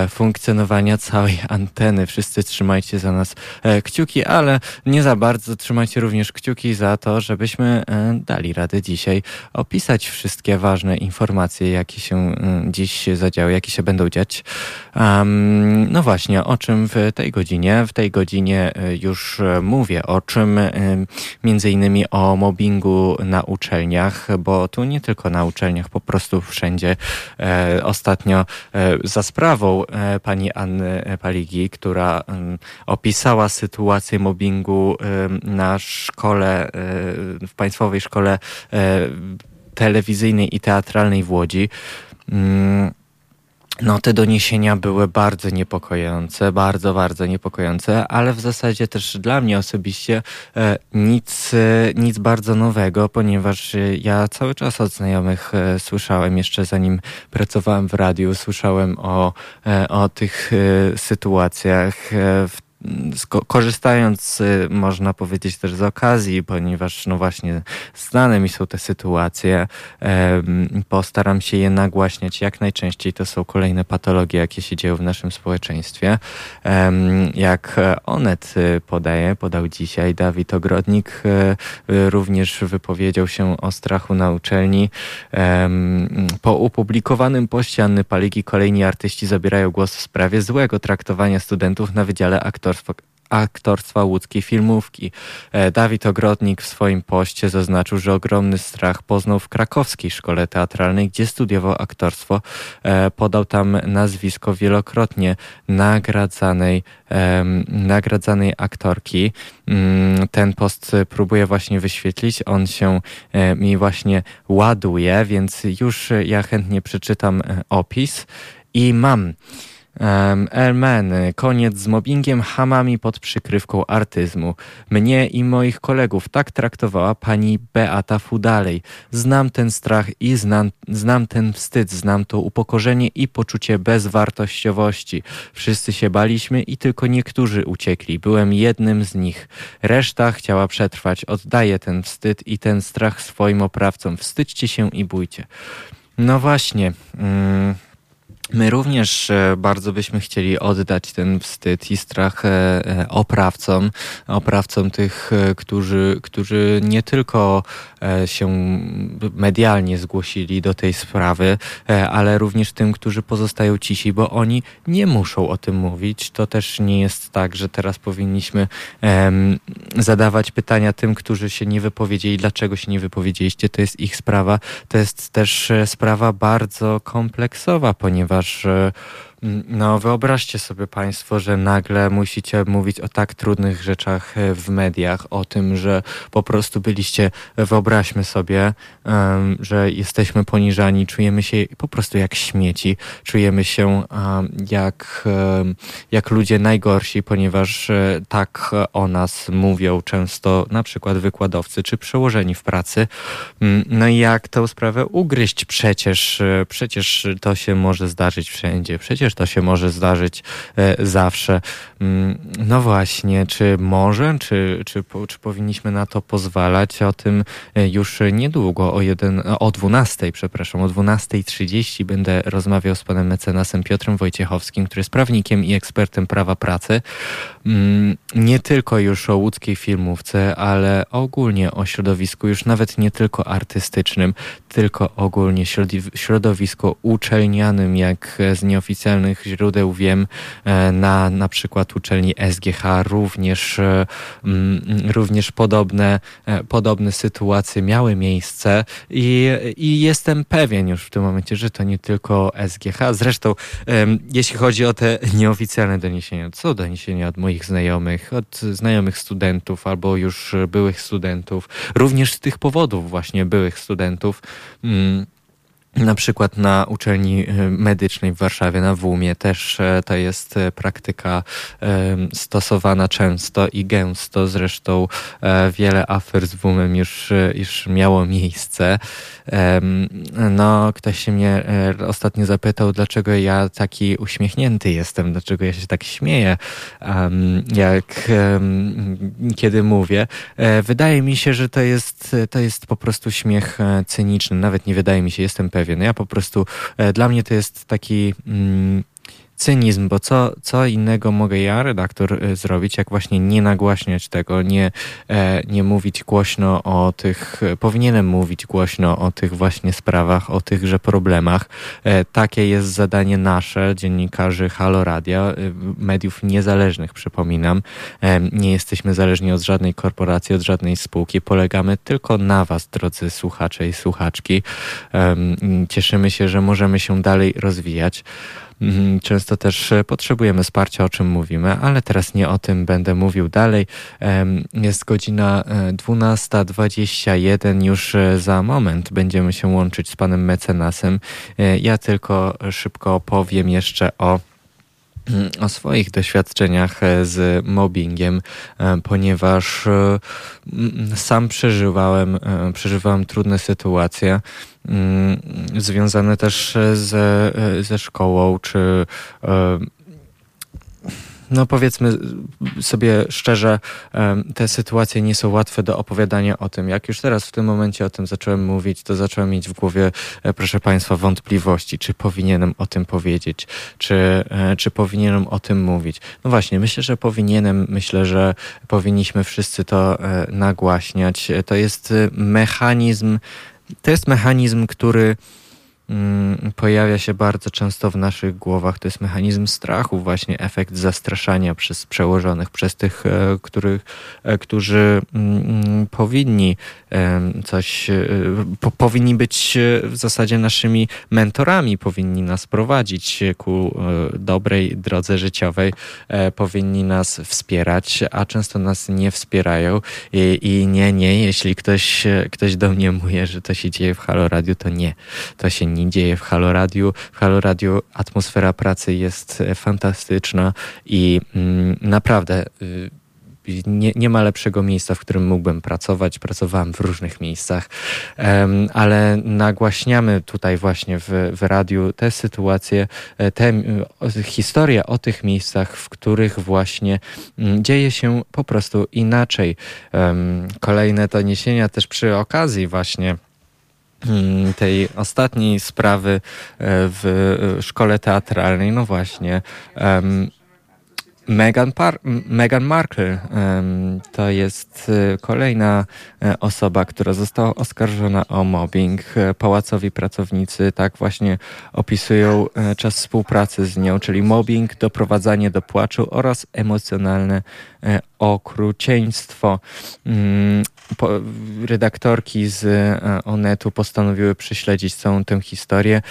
funkcjonowania całej anteny. Wszyscy trzymajcie za nas E, kciuki, ale nie za bardzo trzymajcie również kciuki za to, żebyśmy e, dali radę dzisiaj opisać wszystkie ważne informacje, jakie się e, dziś zadziały, jakie się będą dziać. Um, no właśnie, o czym w tej godzinie? W tej godzinie już mówię, o czym między innymi o mobbingu na uczelniach, bo tu nie tylko na uczelniach, po prostu wszędzie. Ostatnio za sprawą pani Anny Paligi, która opisała sytuację mobbingu na szkole, e, w Państwowej Szkole e, Telewizyjnej i Teatralnej w Łodzi. Mm, no, te doniesienia były bardzo niepokojące, bardzo, bardzo niepokojące, ale w zasadzie też dla mnie osobiście e, nic, nic bardzo nowego, ponieważ ja cały czas od znajomych słyszałem, jeszcze zanim pracowałem w radiu, słyszałem o, o tych sytuacjach w korzystając, y, można powiedzieć też z okazji, ponieważ no właśnie znane mi są te sytuacje, postaram się je nagłaśniać jak najczęściej. To są kolejne patologie, jakie się dzieją w naszym społeczeństwie. Jak Onet y, podaje, podał dzisiaj, Dawid Ogrodnik y, również wypowiedział się o strachu na uczelni. Po upublikowanym poście Anny Paligi kolejni artyści zabierają głos w sprawie złego traktowania studentów na Wydziale Aktorów aktorstwa, aktorstwa łódzkiej filmówki. E, Dawid Ogrodnik w swoim poście zaznaczył, że ogromny strach poznał w krakowskiej szkole teatralnej, gdzie studiował aktorstwo. E, podał tam nazwisko wielokrotnie nagradzanej, nagradzanej aktorki. Mm, ten post próbuję właśnie wyświetlić. On się e, mi właśnie ładuje, więc już ja chętnie przeczytam opis. I mam Elmen, koniec z mobbingiem hamami pod przykrywką artyzmu. Mnie i moich kolegów tak traktowała pani Beata Fudalej. Znam ten strach i znam, znam ten wstyd, znam to upokorzenie i poczucie bezwartościowości. Wszyscy się baliśmy i tylko niektórzy uciekli. Byłem jednym z nich. Reszta chciała przetrwać. Oddaję ten wstyd i ten strach swoim oprawcom. Wstydźcie się i bójcie. No właśnie. Mm My również e, bardzo byśmy chcieli oddać ten wstyd i strach e, e, oprawcom, oprawcom tych, którzy, którzy nie tylko się medialnie zgłosili do tej sprawy, ale również tym, którzy pozostają cisi, bo oni nie muszą o tym mówić. To też nie jest tak, że teraz powinniśmy zadawać pytania tym, którzy się nie wypowiedzieli, dlaczego się nie wypowiedzieliście. To jest ich sprawa. To jest też sprawa bardzo kompleksowa, ponieważ ponieważ no, wyobraźcie sobie Państwo, że nagle musicie mówić o tak trudnych rzeczach e, w mediach, o tym, że po prostu byliście, wyobraźmy sobie, um, że jesteśmy poniżani, czujemy się po prostu jak śmieci, czujemy się um, jak, um, jak ludzie najgorsi, ponieważ e, tak o nas mówią często na przykład wykładowcy czy przełożeni w pracy. Mm, no i jak tę sprawę ugryźć? Przecież, e, przecież to się może zdarzyć wszędzie. Przecież przecież to się może zdarzyć e, zawsze. Mm, no właśnie, czy może, czy, czy, czy powinniśmy na to pozwalać? O tym e, już niedługo, o, jeden, o 12, przepraszam, o 12.30 będę rozmawiał z panem mecenasem Piotrem Wojciechowskim, który jest prawnikiem i ekspertem prawa pracy. Mm, nie tylko już o łódzkiej filmówce, ale ogólnie o środowisku, już nawet nie tylko artystycznym, tylko ogólnie środowisku uczelnianym, jak z nieoficjalnym źródeł wiem, e, na na przykład uczelni SGH również, e, mm, również podobne, e, podobne sytuacje miały miejsce i, i jestem pewien już w tym momencie, że to nie tylko SGH. Zresztą jeśli chodzi o te nieoficjalne doniesienia, są doniesienia od moich znajomych, od znajomych studentów albo już byłych studentów, również z tych powodów właśnie byłych studentów. Na przykład na uczelni e, medycznej w Warszawie, na WUMie też e, to jest e, praktyka stosowana często i gęsto. Zresztą wiele afer z WUMem już, już miało miejsce. No, ktoś się mnie ostatnio zapytał, dlaczego ja taki uśmiechnięty jestem, dlaczego ja się tak śmieję, jak kiedy mówię. Wydaje mi się, że to jest, to jest po prostu śmiech cyniczny. Nawet nie wydaje mi się, jestem pewien pewien. Ja po prostu, e, dla mnie to jest taki mm, cynizm, bo co, co innego mogę ja, redaktor, e, zrobić, jak właśnie nie nagłaśniać tego, nie, e, nie mówić głośno o tych, powinienem mówić głośno o tych właśnie sprawach, o tychże problemach. Takie jest zadanie nasze, dziennikarzy Halo Radia, mediów niezależnych, przypominam. Nie jesteśmy zależni od żadnej korporacji, od żadnej spółki. Polegamy tylko na Was, drodzy słuchacze i słuchaczki. Cieszymy się, że możemy się dalej rozwijać. Mhm, często też e, potrzebujemy wsparcia, o czym mówimy, ale teraz nie o tym będę mówił dalej. Jest godzina 12.21, e, już e, za moment będziemy się łączyć z panem mecenasem. Ja tylko szybko opowiem jeszcze o o swoich doświadczeniach z mobbingiem, ponieważ sam przeżywałem, przeżywałem trudne sytuacje. Mm, związane też ze, ze szkołą, czy e, no powiedzmy sobie szczerze, te sytuacje nie są łatwe do opowiadania o tym. Jak już teraz w tym momencie o tym zacząłem mówić, to zacząłem mieć w głowie, e, proszę Państwa, wątpliwości, czy powinienem o tym powiedzieć, czy, e, czy powinienem o tym mówić. No właśnie, myślę, że powinienem, myślę, że powinniśmy wszyscy to nagłaśniać. To jest mechanizm, to jest mechanizm, który pojawia się bardzo często w naszych głowach. To jest mechanizm strachu, właśnie efekt zastraszania przez przełożonych, przez tych, e, których, e, którzy mm, powinni coś, e, po, powinni być w zasadzie naszymi mentorami, powinni nas prowadzić ku dobrej drodze życiowej, powinni nas wspierać, a często nas nie wspierają i, i nie, nie, jeśli ktoś, ktoś do mnie mówi, że to się dzieje w Halo Radio, to nie, to się nie dzieje w Halo Radio. W Halo Radio atmosfera pracy jest fantastyczna i mm, naprawdę y, nie, nie ma lepszego miejsca, w którym mógłbym pracować. Pracowałem w różnych miejscach, ale nagłaśniamy tutaj właśnie w, w radiu te sytuacje, e, te historie o tych miejscach, w których właśnie um, dzieje się po prostu inaczej. Kolejne doniesienia też przy okazji właśnie mm, tej ostatniej sprawy e, w szkole teatralnej, no właśnie. Meghan, Par Meghan Markle to jest y, kolejna e, osoba, która została oskarżona o mobbing. E, pałacowi pracownicy tak właśnie opisują e, czas współpracy z nią, czyli mobbing, doprowadzanie do płaczu oraz emocjonalne okrucieństwo. Mm, redaktorki z e, Onetu postanowiły prześledzić całą tę historię,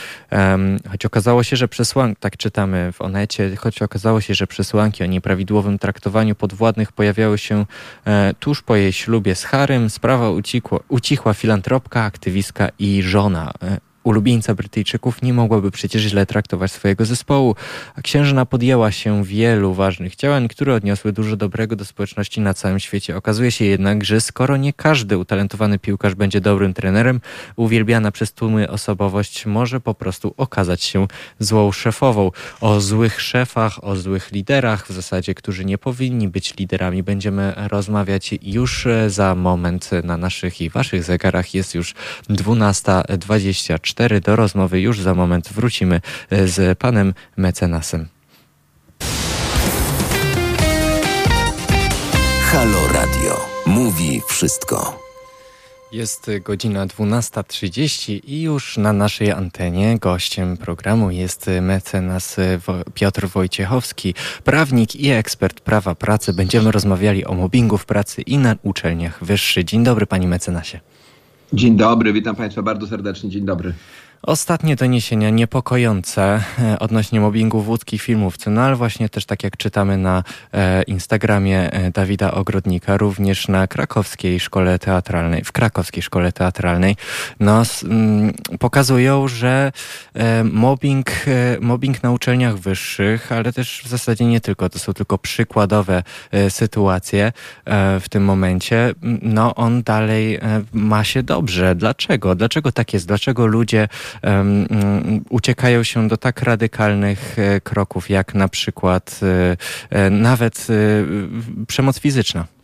choć okazało się, że przesłanki, tak czytamy w Onecie, choć okazało się, że przesłanki o nieprawidłowym traktowaniu podwładnych pojawiały się e, tuż po jej ślubie z Harem, sprawa ucichła, ucichła filantropka, aktywistka i żona e, ulubieńca Brytyjczyków nie mogłaby przecież źle traktować swojego zespołu, a księżna podjęła się wielu ważnych działań, które odniosły dużo dobrego do społeczności na całym świecie. Okazuje się jednak, że skoro nie każdy utalentowany piłkarz będzie dobrym trenerem, uwielbiana przez tłumy osobowość może po prostu okazać się złą szefową. O złych szefach, o złych liderach w zasadzie, którzy nie powinni być liderami, będziemy rozmawiać już za moment na naszych i waszych zegarach. Jest już 12.24. 4 do rozmowy. Już za moment wrócimy e, z panem mecenasem. Halo Radio. Mówi wszystko. Jest godzina 12.30 i już na naszej antenie gościem programu jest mecenas Piotr Wojciechowski, prawnik i ekspert prawa pracy. Będziemy rozmawiali o mobbingu w pracy i na uczelniach wyższych. Dzień dobry, panie mecenasie. Dzień dobry, witam Państwa bardzo serdecznie. Dzień dobry. Ostatnie doniesienia niepokojące e, odnośnie mobbingu w łódzkich filmówce, no ale właśnie też tak jak czytamy na e, Instagramie e, Dawida Ogrodnika, również na krakowskiej szkole teatralnej, w krakowskiej szkole teatralnej, no mm, pokazują, że mobbing, mobbing na uczelniach wyższych, ale też w zasadzie nie tylko, to są tylko przykładowe sytuacje w tym momencie, no on dalej ma się dobrze. Dlaczego? Dlaczego tak jest? Dlaczego ludzie uciekają się do tak radykalnych e, kroków, jak na przykład e, e, nawet przemoc fizyczna.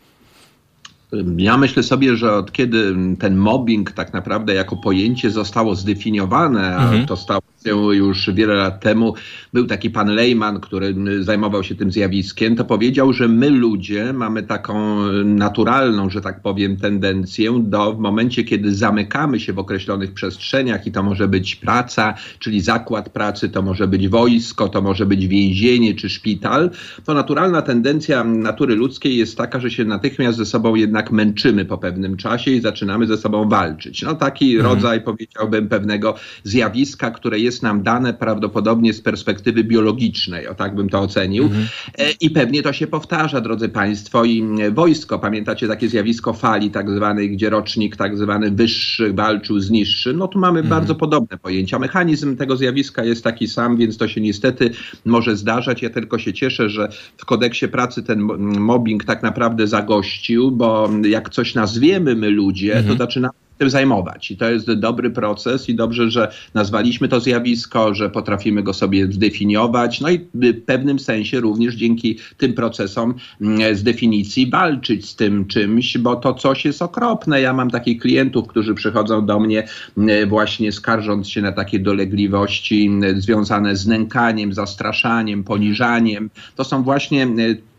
Ja myślę sobie, że od kiedy ten mobbing tak naprawdę jako pojęcie zostało zdefiniowane, a mhm. to stało się już wiele lat temu, był taki pan Lejman, który zajmował się tym zjawiskiem, to powiedział, że my ludzie mamy taką naturalną, że tak powiem, tendencję do w momencie, kiedy zamykamy się w określonych przestrzeniach i to może być praca, czyli zakład pracy, to może być wojsko, to może być więzienie czy szpital, to naturalna tendencja natury ludzkiej jest taka, że się natychmiast ze sobą jednak jednak męczymy po pewnym czasie i zaczynamy ze sobą walczyć. No taki mhm. rodzaj, powiedziałbym, pewnego zjawiska, które jest nam dane prawdopodobnie z perspektywy biologicznej, o tak bym to ocenił. Mhm. E, I pewnie to się powtarza, drodzy Państwo, i wojsko, pamiętacie takie zjawisko fali tak zwanej, gdzie rocznik tak zwany wyższy walczył z niższym, no tu mamy mhm. bardzo podobne pojęcia. Mechanizm tego zjawiska jest taki sam, więc to się niestety może zdarzać. Ja tylko się cieszę, że w kodeksie pracy ten mobbing tak naprawdę zagościł, bo jak coś nazwiemy my ludzie, mhm. to zaczynamy tym zajmować. I to jest dobry proces i dobrze, że nazwaliśmy to zjawisko, że potrafimy go sobie zdefiniować, no i w pewnym sensie również dzięki tym procesom mm, z definicji walczyć z tym czymś, bo to coś jest okropne. Ja mam takich klientów, którzy przychodzą do mnie mm, właśnie skarżąc się na takie dolegliwości mm, związane z nękaniem, zastraszaniem, poniżaniem. To są właśnie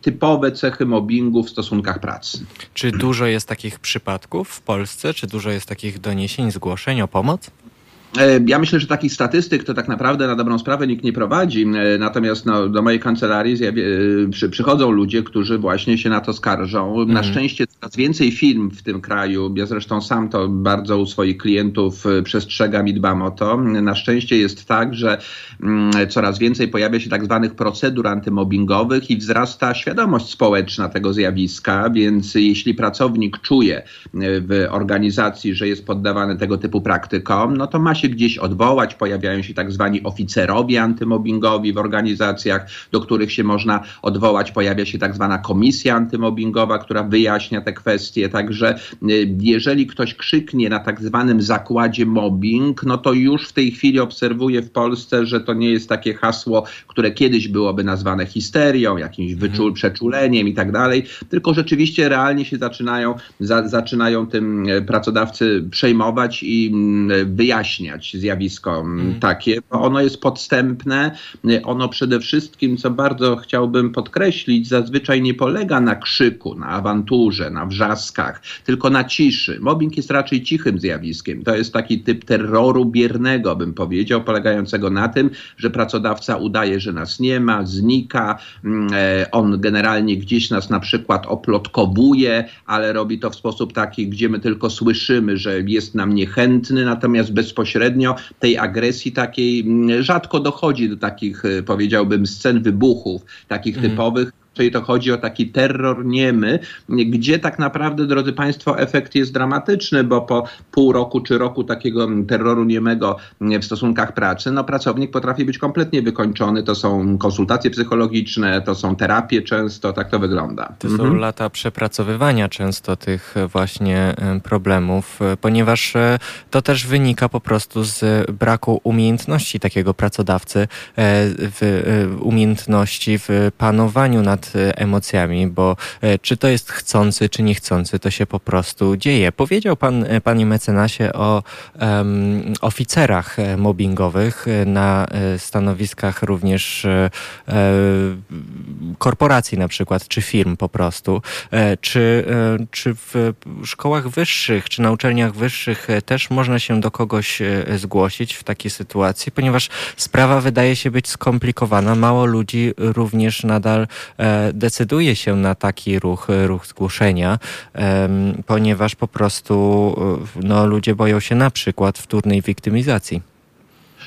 typowe cechy mobbingu w stosunkach pracy. Czy dużo jest takich przypadków w Polsce? Czy dużo jest takich doniesień, zgłoszeń o pomoc? E, ja myślę, że takich statystyk to tak naprawdę na dobrą sprawę nikt nie prowadzi. E, natomiast no, do mojej kancelarii zjawi- e, przy, przychodzą ludzie, którzy właśnie się na to skarżą. Mm. Na mhm. szczęście coraz więcej firm w tym kraju, ja zresztą sam to bardzo u swoich klientów przestrzegam i dbam o to. Na szczęście jest tak, że mm, coraz więcej pojawia się tak zwanych procedur antymobbingowych i wzrasta świadomość społeczna tego zjawiska, więc jeśli pracownik czuje w organizacji, że jest poddawany tego typu praktykom, no to ma się się gdzieś odwołać, pojawiają się tak zwani oficerowie antymobbingowi w organizacjach, do których się można odwołać, pojawia się tak zwana komisja antymobbingowa, która wyjaśnia te kwestie, także y, jeżeli ktoś krzyknie na tak zwanym zakładzie mobbing, no to już w tej chwili obserwuję w Polsce, że to nie jest takie hasło, które kiedyś byłoby nazwane histerią, jakimś mhm. wyczul, przeczuleniem i tak dalej, tylko rzeczywiście realnie się zaczynają, za, zaczynają tym e, pracodawcy przejmować i mm, wyjaśniać zjawisko mm, takie, bo ono jest podstępne, ono przede wszystkim, co bardzo chciałbym podkreślić, zazwyczaj nie polega na krzyku, na awanturze, na wrzaskach, tylko na ciszy. Mobbing jest raczej cichym zjawiskiem. To jest taki typ terroru biernego, bym powiedział, polegającego na tym, że pracodawca udaje, że nas nie ma, znika, mm, e, on generalnie gdzieś nas na przykład oplotkowuje, ale robi to w sposób taki, gdzie my tylko słyszymy, że jest nam niechętny, natomiast bezpośrednio tej agresji takiej mm, rzadko dochodzi do takich, e, powiedziałbym, scen wybuchów, takich mm. typowych, czyli to chodzi o taki terror niemy, gdzie tak naprawdę, drodzy Państwo, efekt jest dramatyczny, bo po pół roku czy roku takiego terroru niemego w stosunkach pracy, no pracownik potrafi być kompletnie wykończony. To są konsultacje psychologiczne, to są terapie często, tak to wygląda. To mhm. są lata przepracowywania często tych właśnie problemów, ponieważ e, to też wynika po prostu z braku umiejętności takiego pracodawcy, e, w e, umiejętności w panowaniu nad E, emocjami, bo e, czy to jest chcący, czy niechcący, to się po prostu dzieje. Powiedział pan, e, panie mecenasie, o um, oficerach mobbingowych na stanowiskach również e, korporacji na przykład, czy firm po prostu. Czy, czy w szkołach wyższych, czy na uczelniach wyższych też można się do kogoś zgłosić w takiej sytuacji, ponieważ sprawa wydaje się być skomplikowana. Mało ludzi również nadal decyduje się na taki ruch, ruch zgłoszenia, ponieważ po prostu no, ludzie boją się na przykład wtórnej wiktymizacji.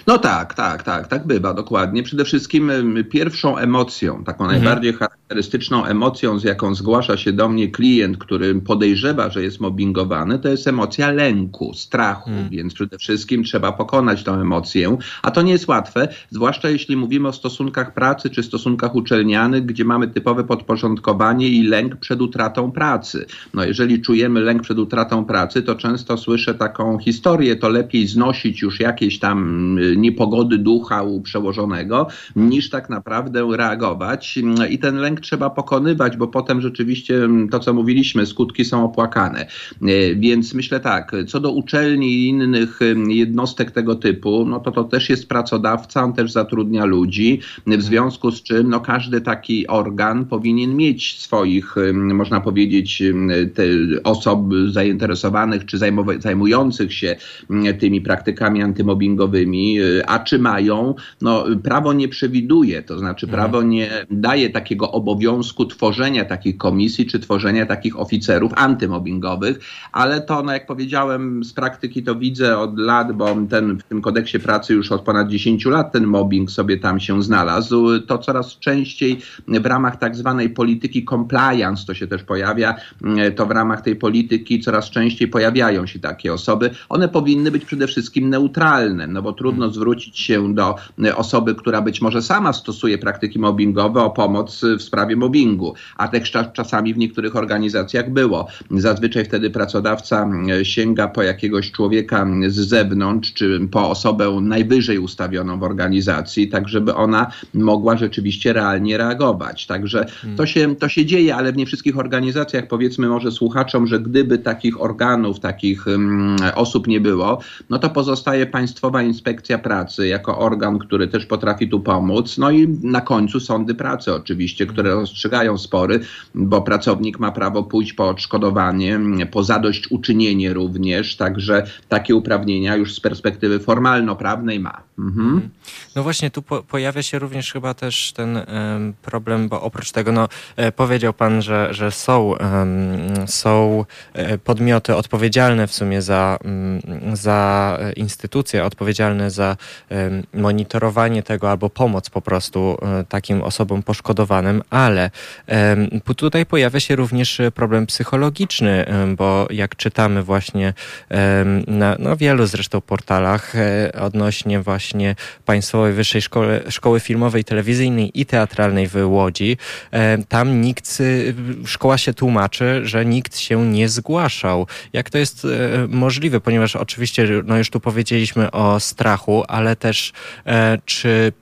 No tak, tak, tak, tak bywa, dokładnie. Przede wszystkim pierwszą emocją, taką mhm. najbardziej charakterystyczną emocją, z jaką zgłasza się do mnie klient, który podejrzewa, że jest mobbingowany, to jest emocja lęku, strachu, mhm. więc przede wszystkim trzeba pokonać tę emocję, a to nie jest łatwe, zwłaszcza jeśli mówimy o stosunkach pracy czy stosunkach uczelnianych, gdzie mamy typowe podporządkowanie i lęk przed utratą pracy. No jeżeli czujemy lęk przed utratą pracy, to często słyszę taką historię, to lepiej znosić już jakieś tam niepogody ducha u przełożonego, niż tak naprawdę reagować. I ten lęk trzeba pokonywać, bo potem rzeczywiście to, co mówiliśmy, skutki są opłakane. E, więc myślę tak, co do uczelni i innych jednostek tego typu, no to to też jest pracodawca, on też zatrudnia ludzi, w związku z czym no, każdy taki organ powinien mieć swoich, można powiedzieć, osób zainteresowanych czy zajmujących się tymi praktykami antymobbingowymi, a czy mają? No, prawo nie przewiduje, to znaczy mhm. prawo nie daje takiego obowiązku tworzenia takich komisji czy tworzenia takich oficerów antymobbingowych, ale to, no, jak powiedziałem, z praktyki to widzę od lat, bo ten, w tym kodeksie pracy już od ponad 10 lat ten mobbing sobie tam się znalazł. To coraz częściej w ramach tak zwanej polityki compliance to się też pojawia, to w ramach tej polityki coraz częściej pojawiają się takie osoby. One powinny być przede wszystkim neutralne, no bo trudno mhm zwrócić się do osoby, która być może sama stosuje praktyki mobbingowe o pomoc w sprawie mobbingu, a tak czasami w niektórych organizacjach było. Zazwyczaj wtedy pracodawca sięga po jakiegoś człowieka z zewnątrz, czy po osobę najwyżej ustawioną w organizacji, tak żeby ona mogła rzeczywiście realnie reagować. Także hmm. to się, to się dzieje, ale w nie wszystkich organizacjach powiedzmy może słuchaczom, że gdyby takich organów, takich um, osób nie było, no to pozostaje Państwowa Inspekcja Pracy jako organ, który też potrafi tu pomóc. No i na końcu sądy pracy oczywiście, które rozstrzygają spory, bo pracownik ma prawo pójść po odszkodowanie, po zadośćuczynienie również, także takie uprawnienia już z perspektywy formalno-prawnej ma. Mhm. No właśnie, tu po, pojawia się również chyba też ten um, problem, bo oprócz tego, no, e, powiedział Pan, że, że są, um, są e, podmioty odpowiedzialne w sumie za, um, za instytucje, odpowiedzialne za monitorowanie tego albo pomoc po prostu e, takim osobom poszkodowanym, ale tutaj pojawia się również problem psychologiczny, bo jak czytamy właśnie na no, wielu zresztą portalach odnośnie właśnie właśnie Państwowej Wyższej Szkoły, Szkoły Filmowej, Telewizyjnej i Teatralnej w Łodzi. E, tam nikt, y, szkoła się tłumaczy, że nikt się nie zgłaszał. Jak to jest e, możliwe? Ponieważ oczywiście, no już tu powiedzieliśmy o strachu, ale też e, czy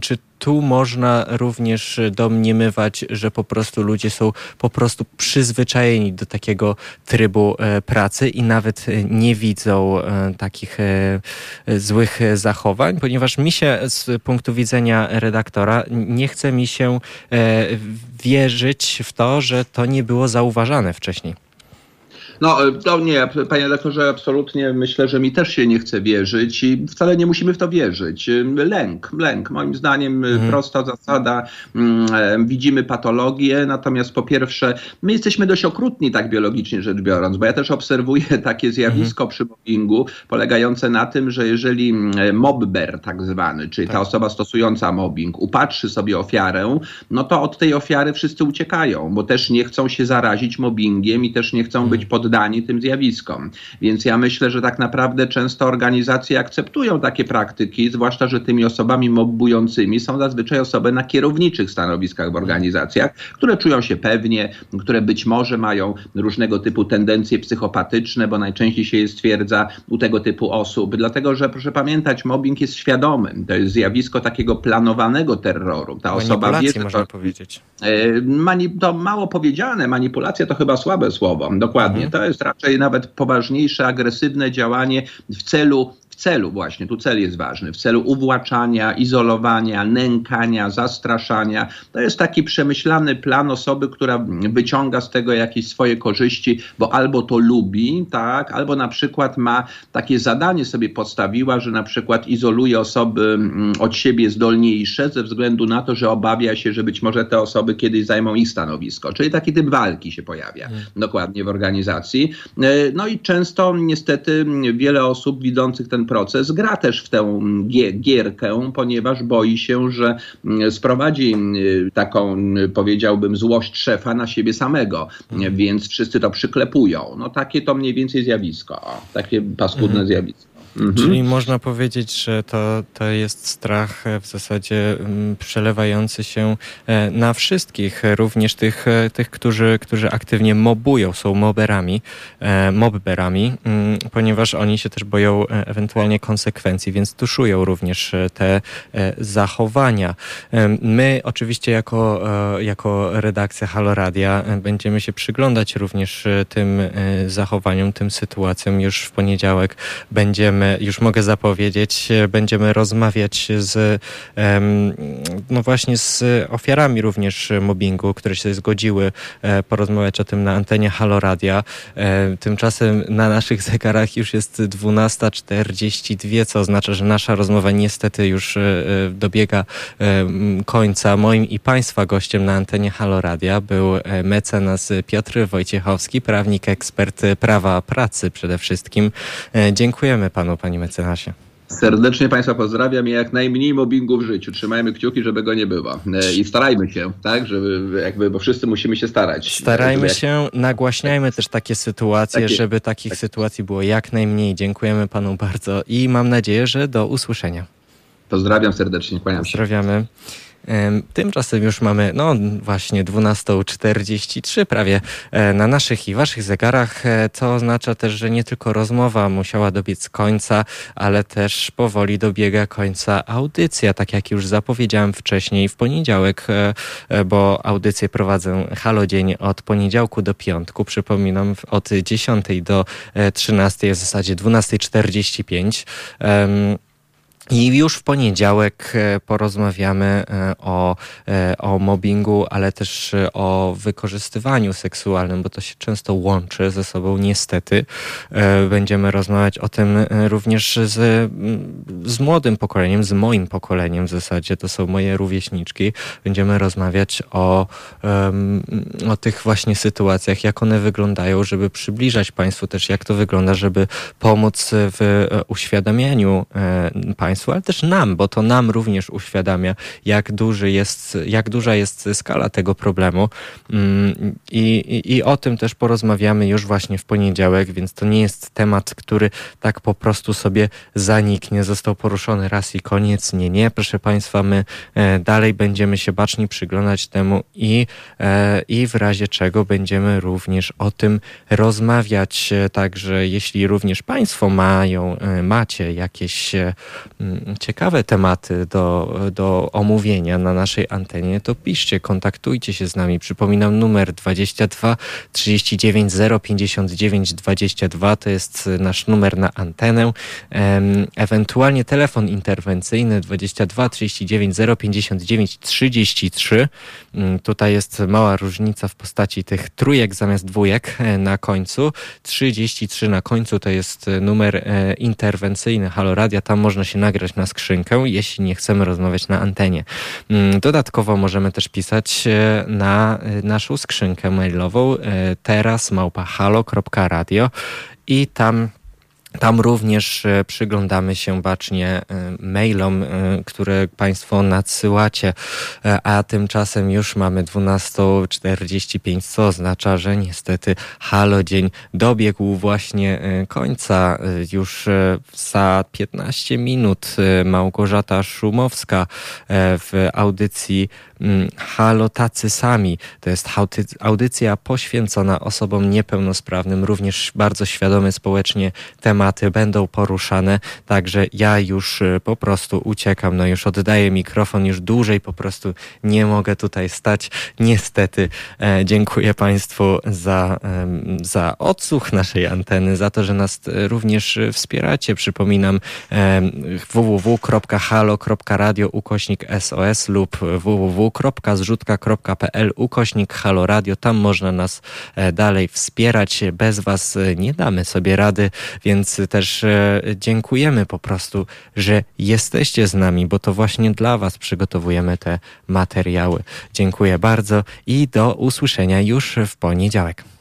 czy tu można również domniemywać, że po prostu ludzie są po prostu przyzwyczajeni do takiego trybu e, pracy i nawet nie widzą e, takich e, złych zachowań, ponieważ mi się z punktu widzenia redaktora nie chce mi się wierzyć w to, że to nie było zauważane wcześniej. No, to nie, panie lektorze, absolutnie myślę, że mi też się nie chce wierzyć i wcale nie musimy w to wierzyć. Lęk, lęk. Moim zdaniem mhm. prosta zasada. Mm, widzimy patologię, natomiast po pierwsze, my jesteśmy dość okrutni tak biologicznie rzecz biorąc, bo ja też obserwuję takie zjawisko mhm. przy mobbingu polegające na tym, że jeżeli mm, mobber tak zwany, czyli tak. ta osoba stosująca mobbing upatrzy sobie ofiarę, no to od tej ofiary wszyscy uciekają, bo też nie chcą się zarazić mobbingiem i też nie chcą mhm. być pod poddani tym zjawiskom. Więc ja myślę, że tak naprawdę często organizacje akceptują takie praktyki, zwłaszcza, że tymi osobami mobbującymi są zazwyczaj osoby na kierowniczych stanowiskach w organizacjach, które czują się pewnie, które być może mają różnego typu tendencje psychopatyczne, bo najczęściej się je stwierdza u tego typu osób. Dlatego, że proszę pamiętać, mobbing jest świadomym. To jest zjawisko takiego planowanego terroru. Ta osoba wie, można to, powiedzieć. E, mani, to mało powiedziane, manipulacja to chyba słabe słowo. Dokładnie. Mhm. To jest raczej nawet poważniejsze, agresywne działanie w celu celu właśnie, tu cel jest ważny, w celu uwłaczania, izolowania, nękania, zastraszania. To jest taki przemyślany plan osoby, która wyciąga z tego jakieś swoje korzyści, bo albo to lubi, tak, albo na przykład ma takie zadanie sobie postawiła, że na przykład izoluje osoby mm, od siebie zdolniejsze ze względu na to, że obawia się, że być może te osoby kiedyś zajmą ich stanowisko. Czyli taki typ walki się pojawia hmm. dokładnie w organizacji. E, no i często niestety wiele osób widzących ten proces gra też w tę gierkę, ponieważ boi się, że mm, sprowadzi mm, taką, mm, powiedziałbym, złość szefa na siebie samego, mhm. więc wszyscy to przyklepują. No takie to mniej więcej zjawisko, takie paskudne mhm. zjawisko. Mhm. Czyli można powiedzieć, że to, to jest strach w zasadzie mm, przelewający się e, na wszystkich, również tych, e, tych którzy, którzy aktywnie mobują, są moberami, e, mobberami, mm, ponieważ oni się też boją ewentualnie konsekwencji, więc tuszują również te zachowania. My oczywiście jako, jako redakcja Haloradia będziemy się przyglądać również tym zachowaniom, tym sytuacjom. Już w poniedziałek będziemy już mogę zapowiedzieć, będziemy rozmawiać z, no właśnie z ofiarami również mobbingu, które się zgodziły e, porozmawiać o tym na antenie Haloradia. E, tymczasem na naszych zegarach już jest 12.42, co oznacza, że nasza rozmowa niestety już e, dobiega końca. Moim i Państwa gościem na antenie Haloradia był mecenas Piotr Wojciechowski, prawnik, ekspert prawa pracy przede wszystkim. Dziękujemy Panu panie mecenasie. Serdecznie Państwa pozdrawiam i jak najmniej mobbingu w życiu. Trzymajmy kciuki, żeby go nie było. E, I starajmy się, tak, żeby jakby, bo wszyscy musimy się starać. Starajmy jak... się, nagłaśniajmy też takie sytuacje, takie, żeby takich tak. sytuacji było jak najmniej. Dziękujemy Panu bardzo i mam nadzieję, że do usłyszenia. Pozdrawiam serdecznie, kłaniam się. Pozdrawiamy. Tymczasem już mamy, no właśnie 12.43 prawie e, na naszych i waszych zegarach. E, to oznacza też, że nie tylko rozmowa musiała dobiec końca, ale też powoli dobiega końca audycja, tak jak już zapowiedziałem wcześniej w poniedziałek, e, bo audycję prowadzę Halo Dzień od poniedziałku do piątku. Przypominam, od 10 do 13, w zasadzie 12.45. I już w poniedziałek e, porozmawiamy e, o, e, o mobbingu, ale też o wykorzystywaniu seksualnym, bo to się często łączy ze sobą, niestety. Będziemy rozmawiać o tym również z, z młodym pokoleniem, z moim pokoleniem w zasadzie. To są moje rówieśniczki. Będziemy rozmawiać o, o tych właśnie sytuacjach, jak one wyglądają, żeby przybliżać Państwu też, jak to wygląda, żeby pomóc w uświadamianiu Państwa państwu, ale też nam, bo to nam również uświadamia, jak, duży jest, jak duża jest skala tego problemu. Mm, I, i, I o tym też porozmawiamy już właśnie w poniedziałek, więc to nie jest temat, który tak po prostu sobie zaniknie, został poruszony raz i koniec. Nie, nie, proszę Państwa, my e, dalej będziemy się bacznie przyglądać temu i, e, i w razie czego będziemy również o tym rozmawiać. Także jeśli również Państwo mają, e, macie jakieś ciekawe tematy do, do omówienia na naszej antenie, to piszcie, kontaktujcie się z nami. Przypominam numer 22 39 059 22 to jest nasz numer na antenę. Ewentualnie telefon interwencyjny 22 39 059 33. Tutaj jest mała różnica w postaci tych trójek zamiast dwójek e, na końcu. 33 na końcu to jest numer e, interwencyjny Halo Radia. Tam można się nagrać nagrać na skrzynkę, jeśli nie chcemy rozmawiać na antenie. Mm, dodatkowo możemy też pisać e, na e, naszą skrzynkę mailową e, teraz małpahalo.radio i tam tam również e, przyglądamy się bacznie e, mailom, e, które Państwo nadsyłacie, a tymczasem już mamy 12.45, co oznacza, że niestety Halo Dzień dobiegł właśnie końca. Już za 15 minut Małgorzata Szumowska w audycji Halo Tacy Sami. To jest audycja poświęcona osobom niepełnosprawnym, również bardzo świadomy społecznie temat tematy będą poruszane, także ja już y, po prostu uciekam, no już oddaję mikrofon, już dłużej po prostu nie mogę tutaj stać. Niestety e, dziękuję Państwu za, za odsłuch naszej anteny, za to, że nas e, również wspieracie. Przypominam www.halo.radio ukośnik SOS lub www.zrzutka.pl ukośnik Halo Radio. Tam można nas e, dalej wspierać. Bez Was e, nie damy sobie rady, więc też e, dziękujemy po prostu, że jesteście z nami, bo to właśnie dla Was przygotowujemy te materiały. Dziękuję bardzo i do usłyszenia już w poniedziałek.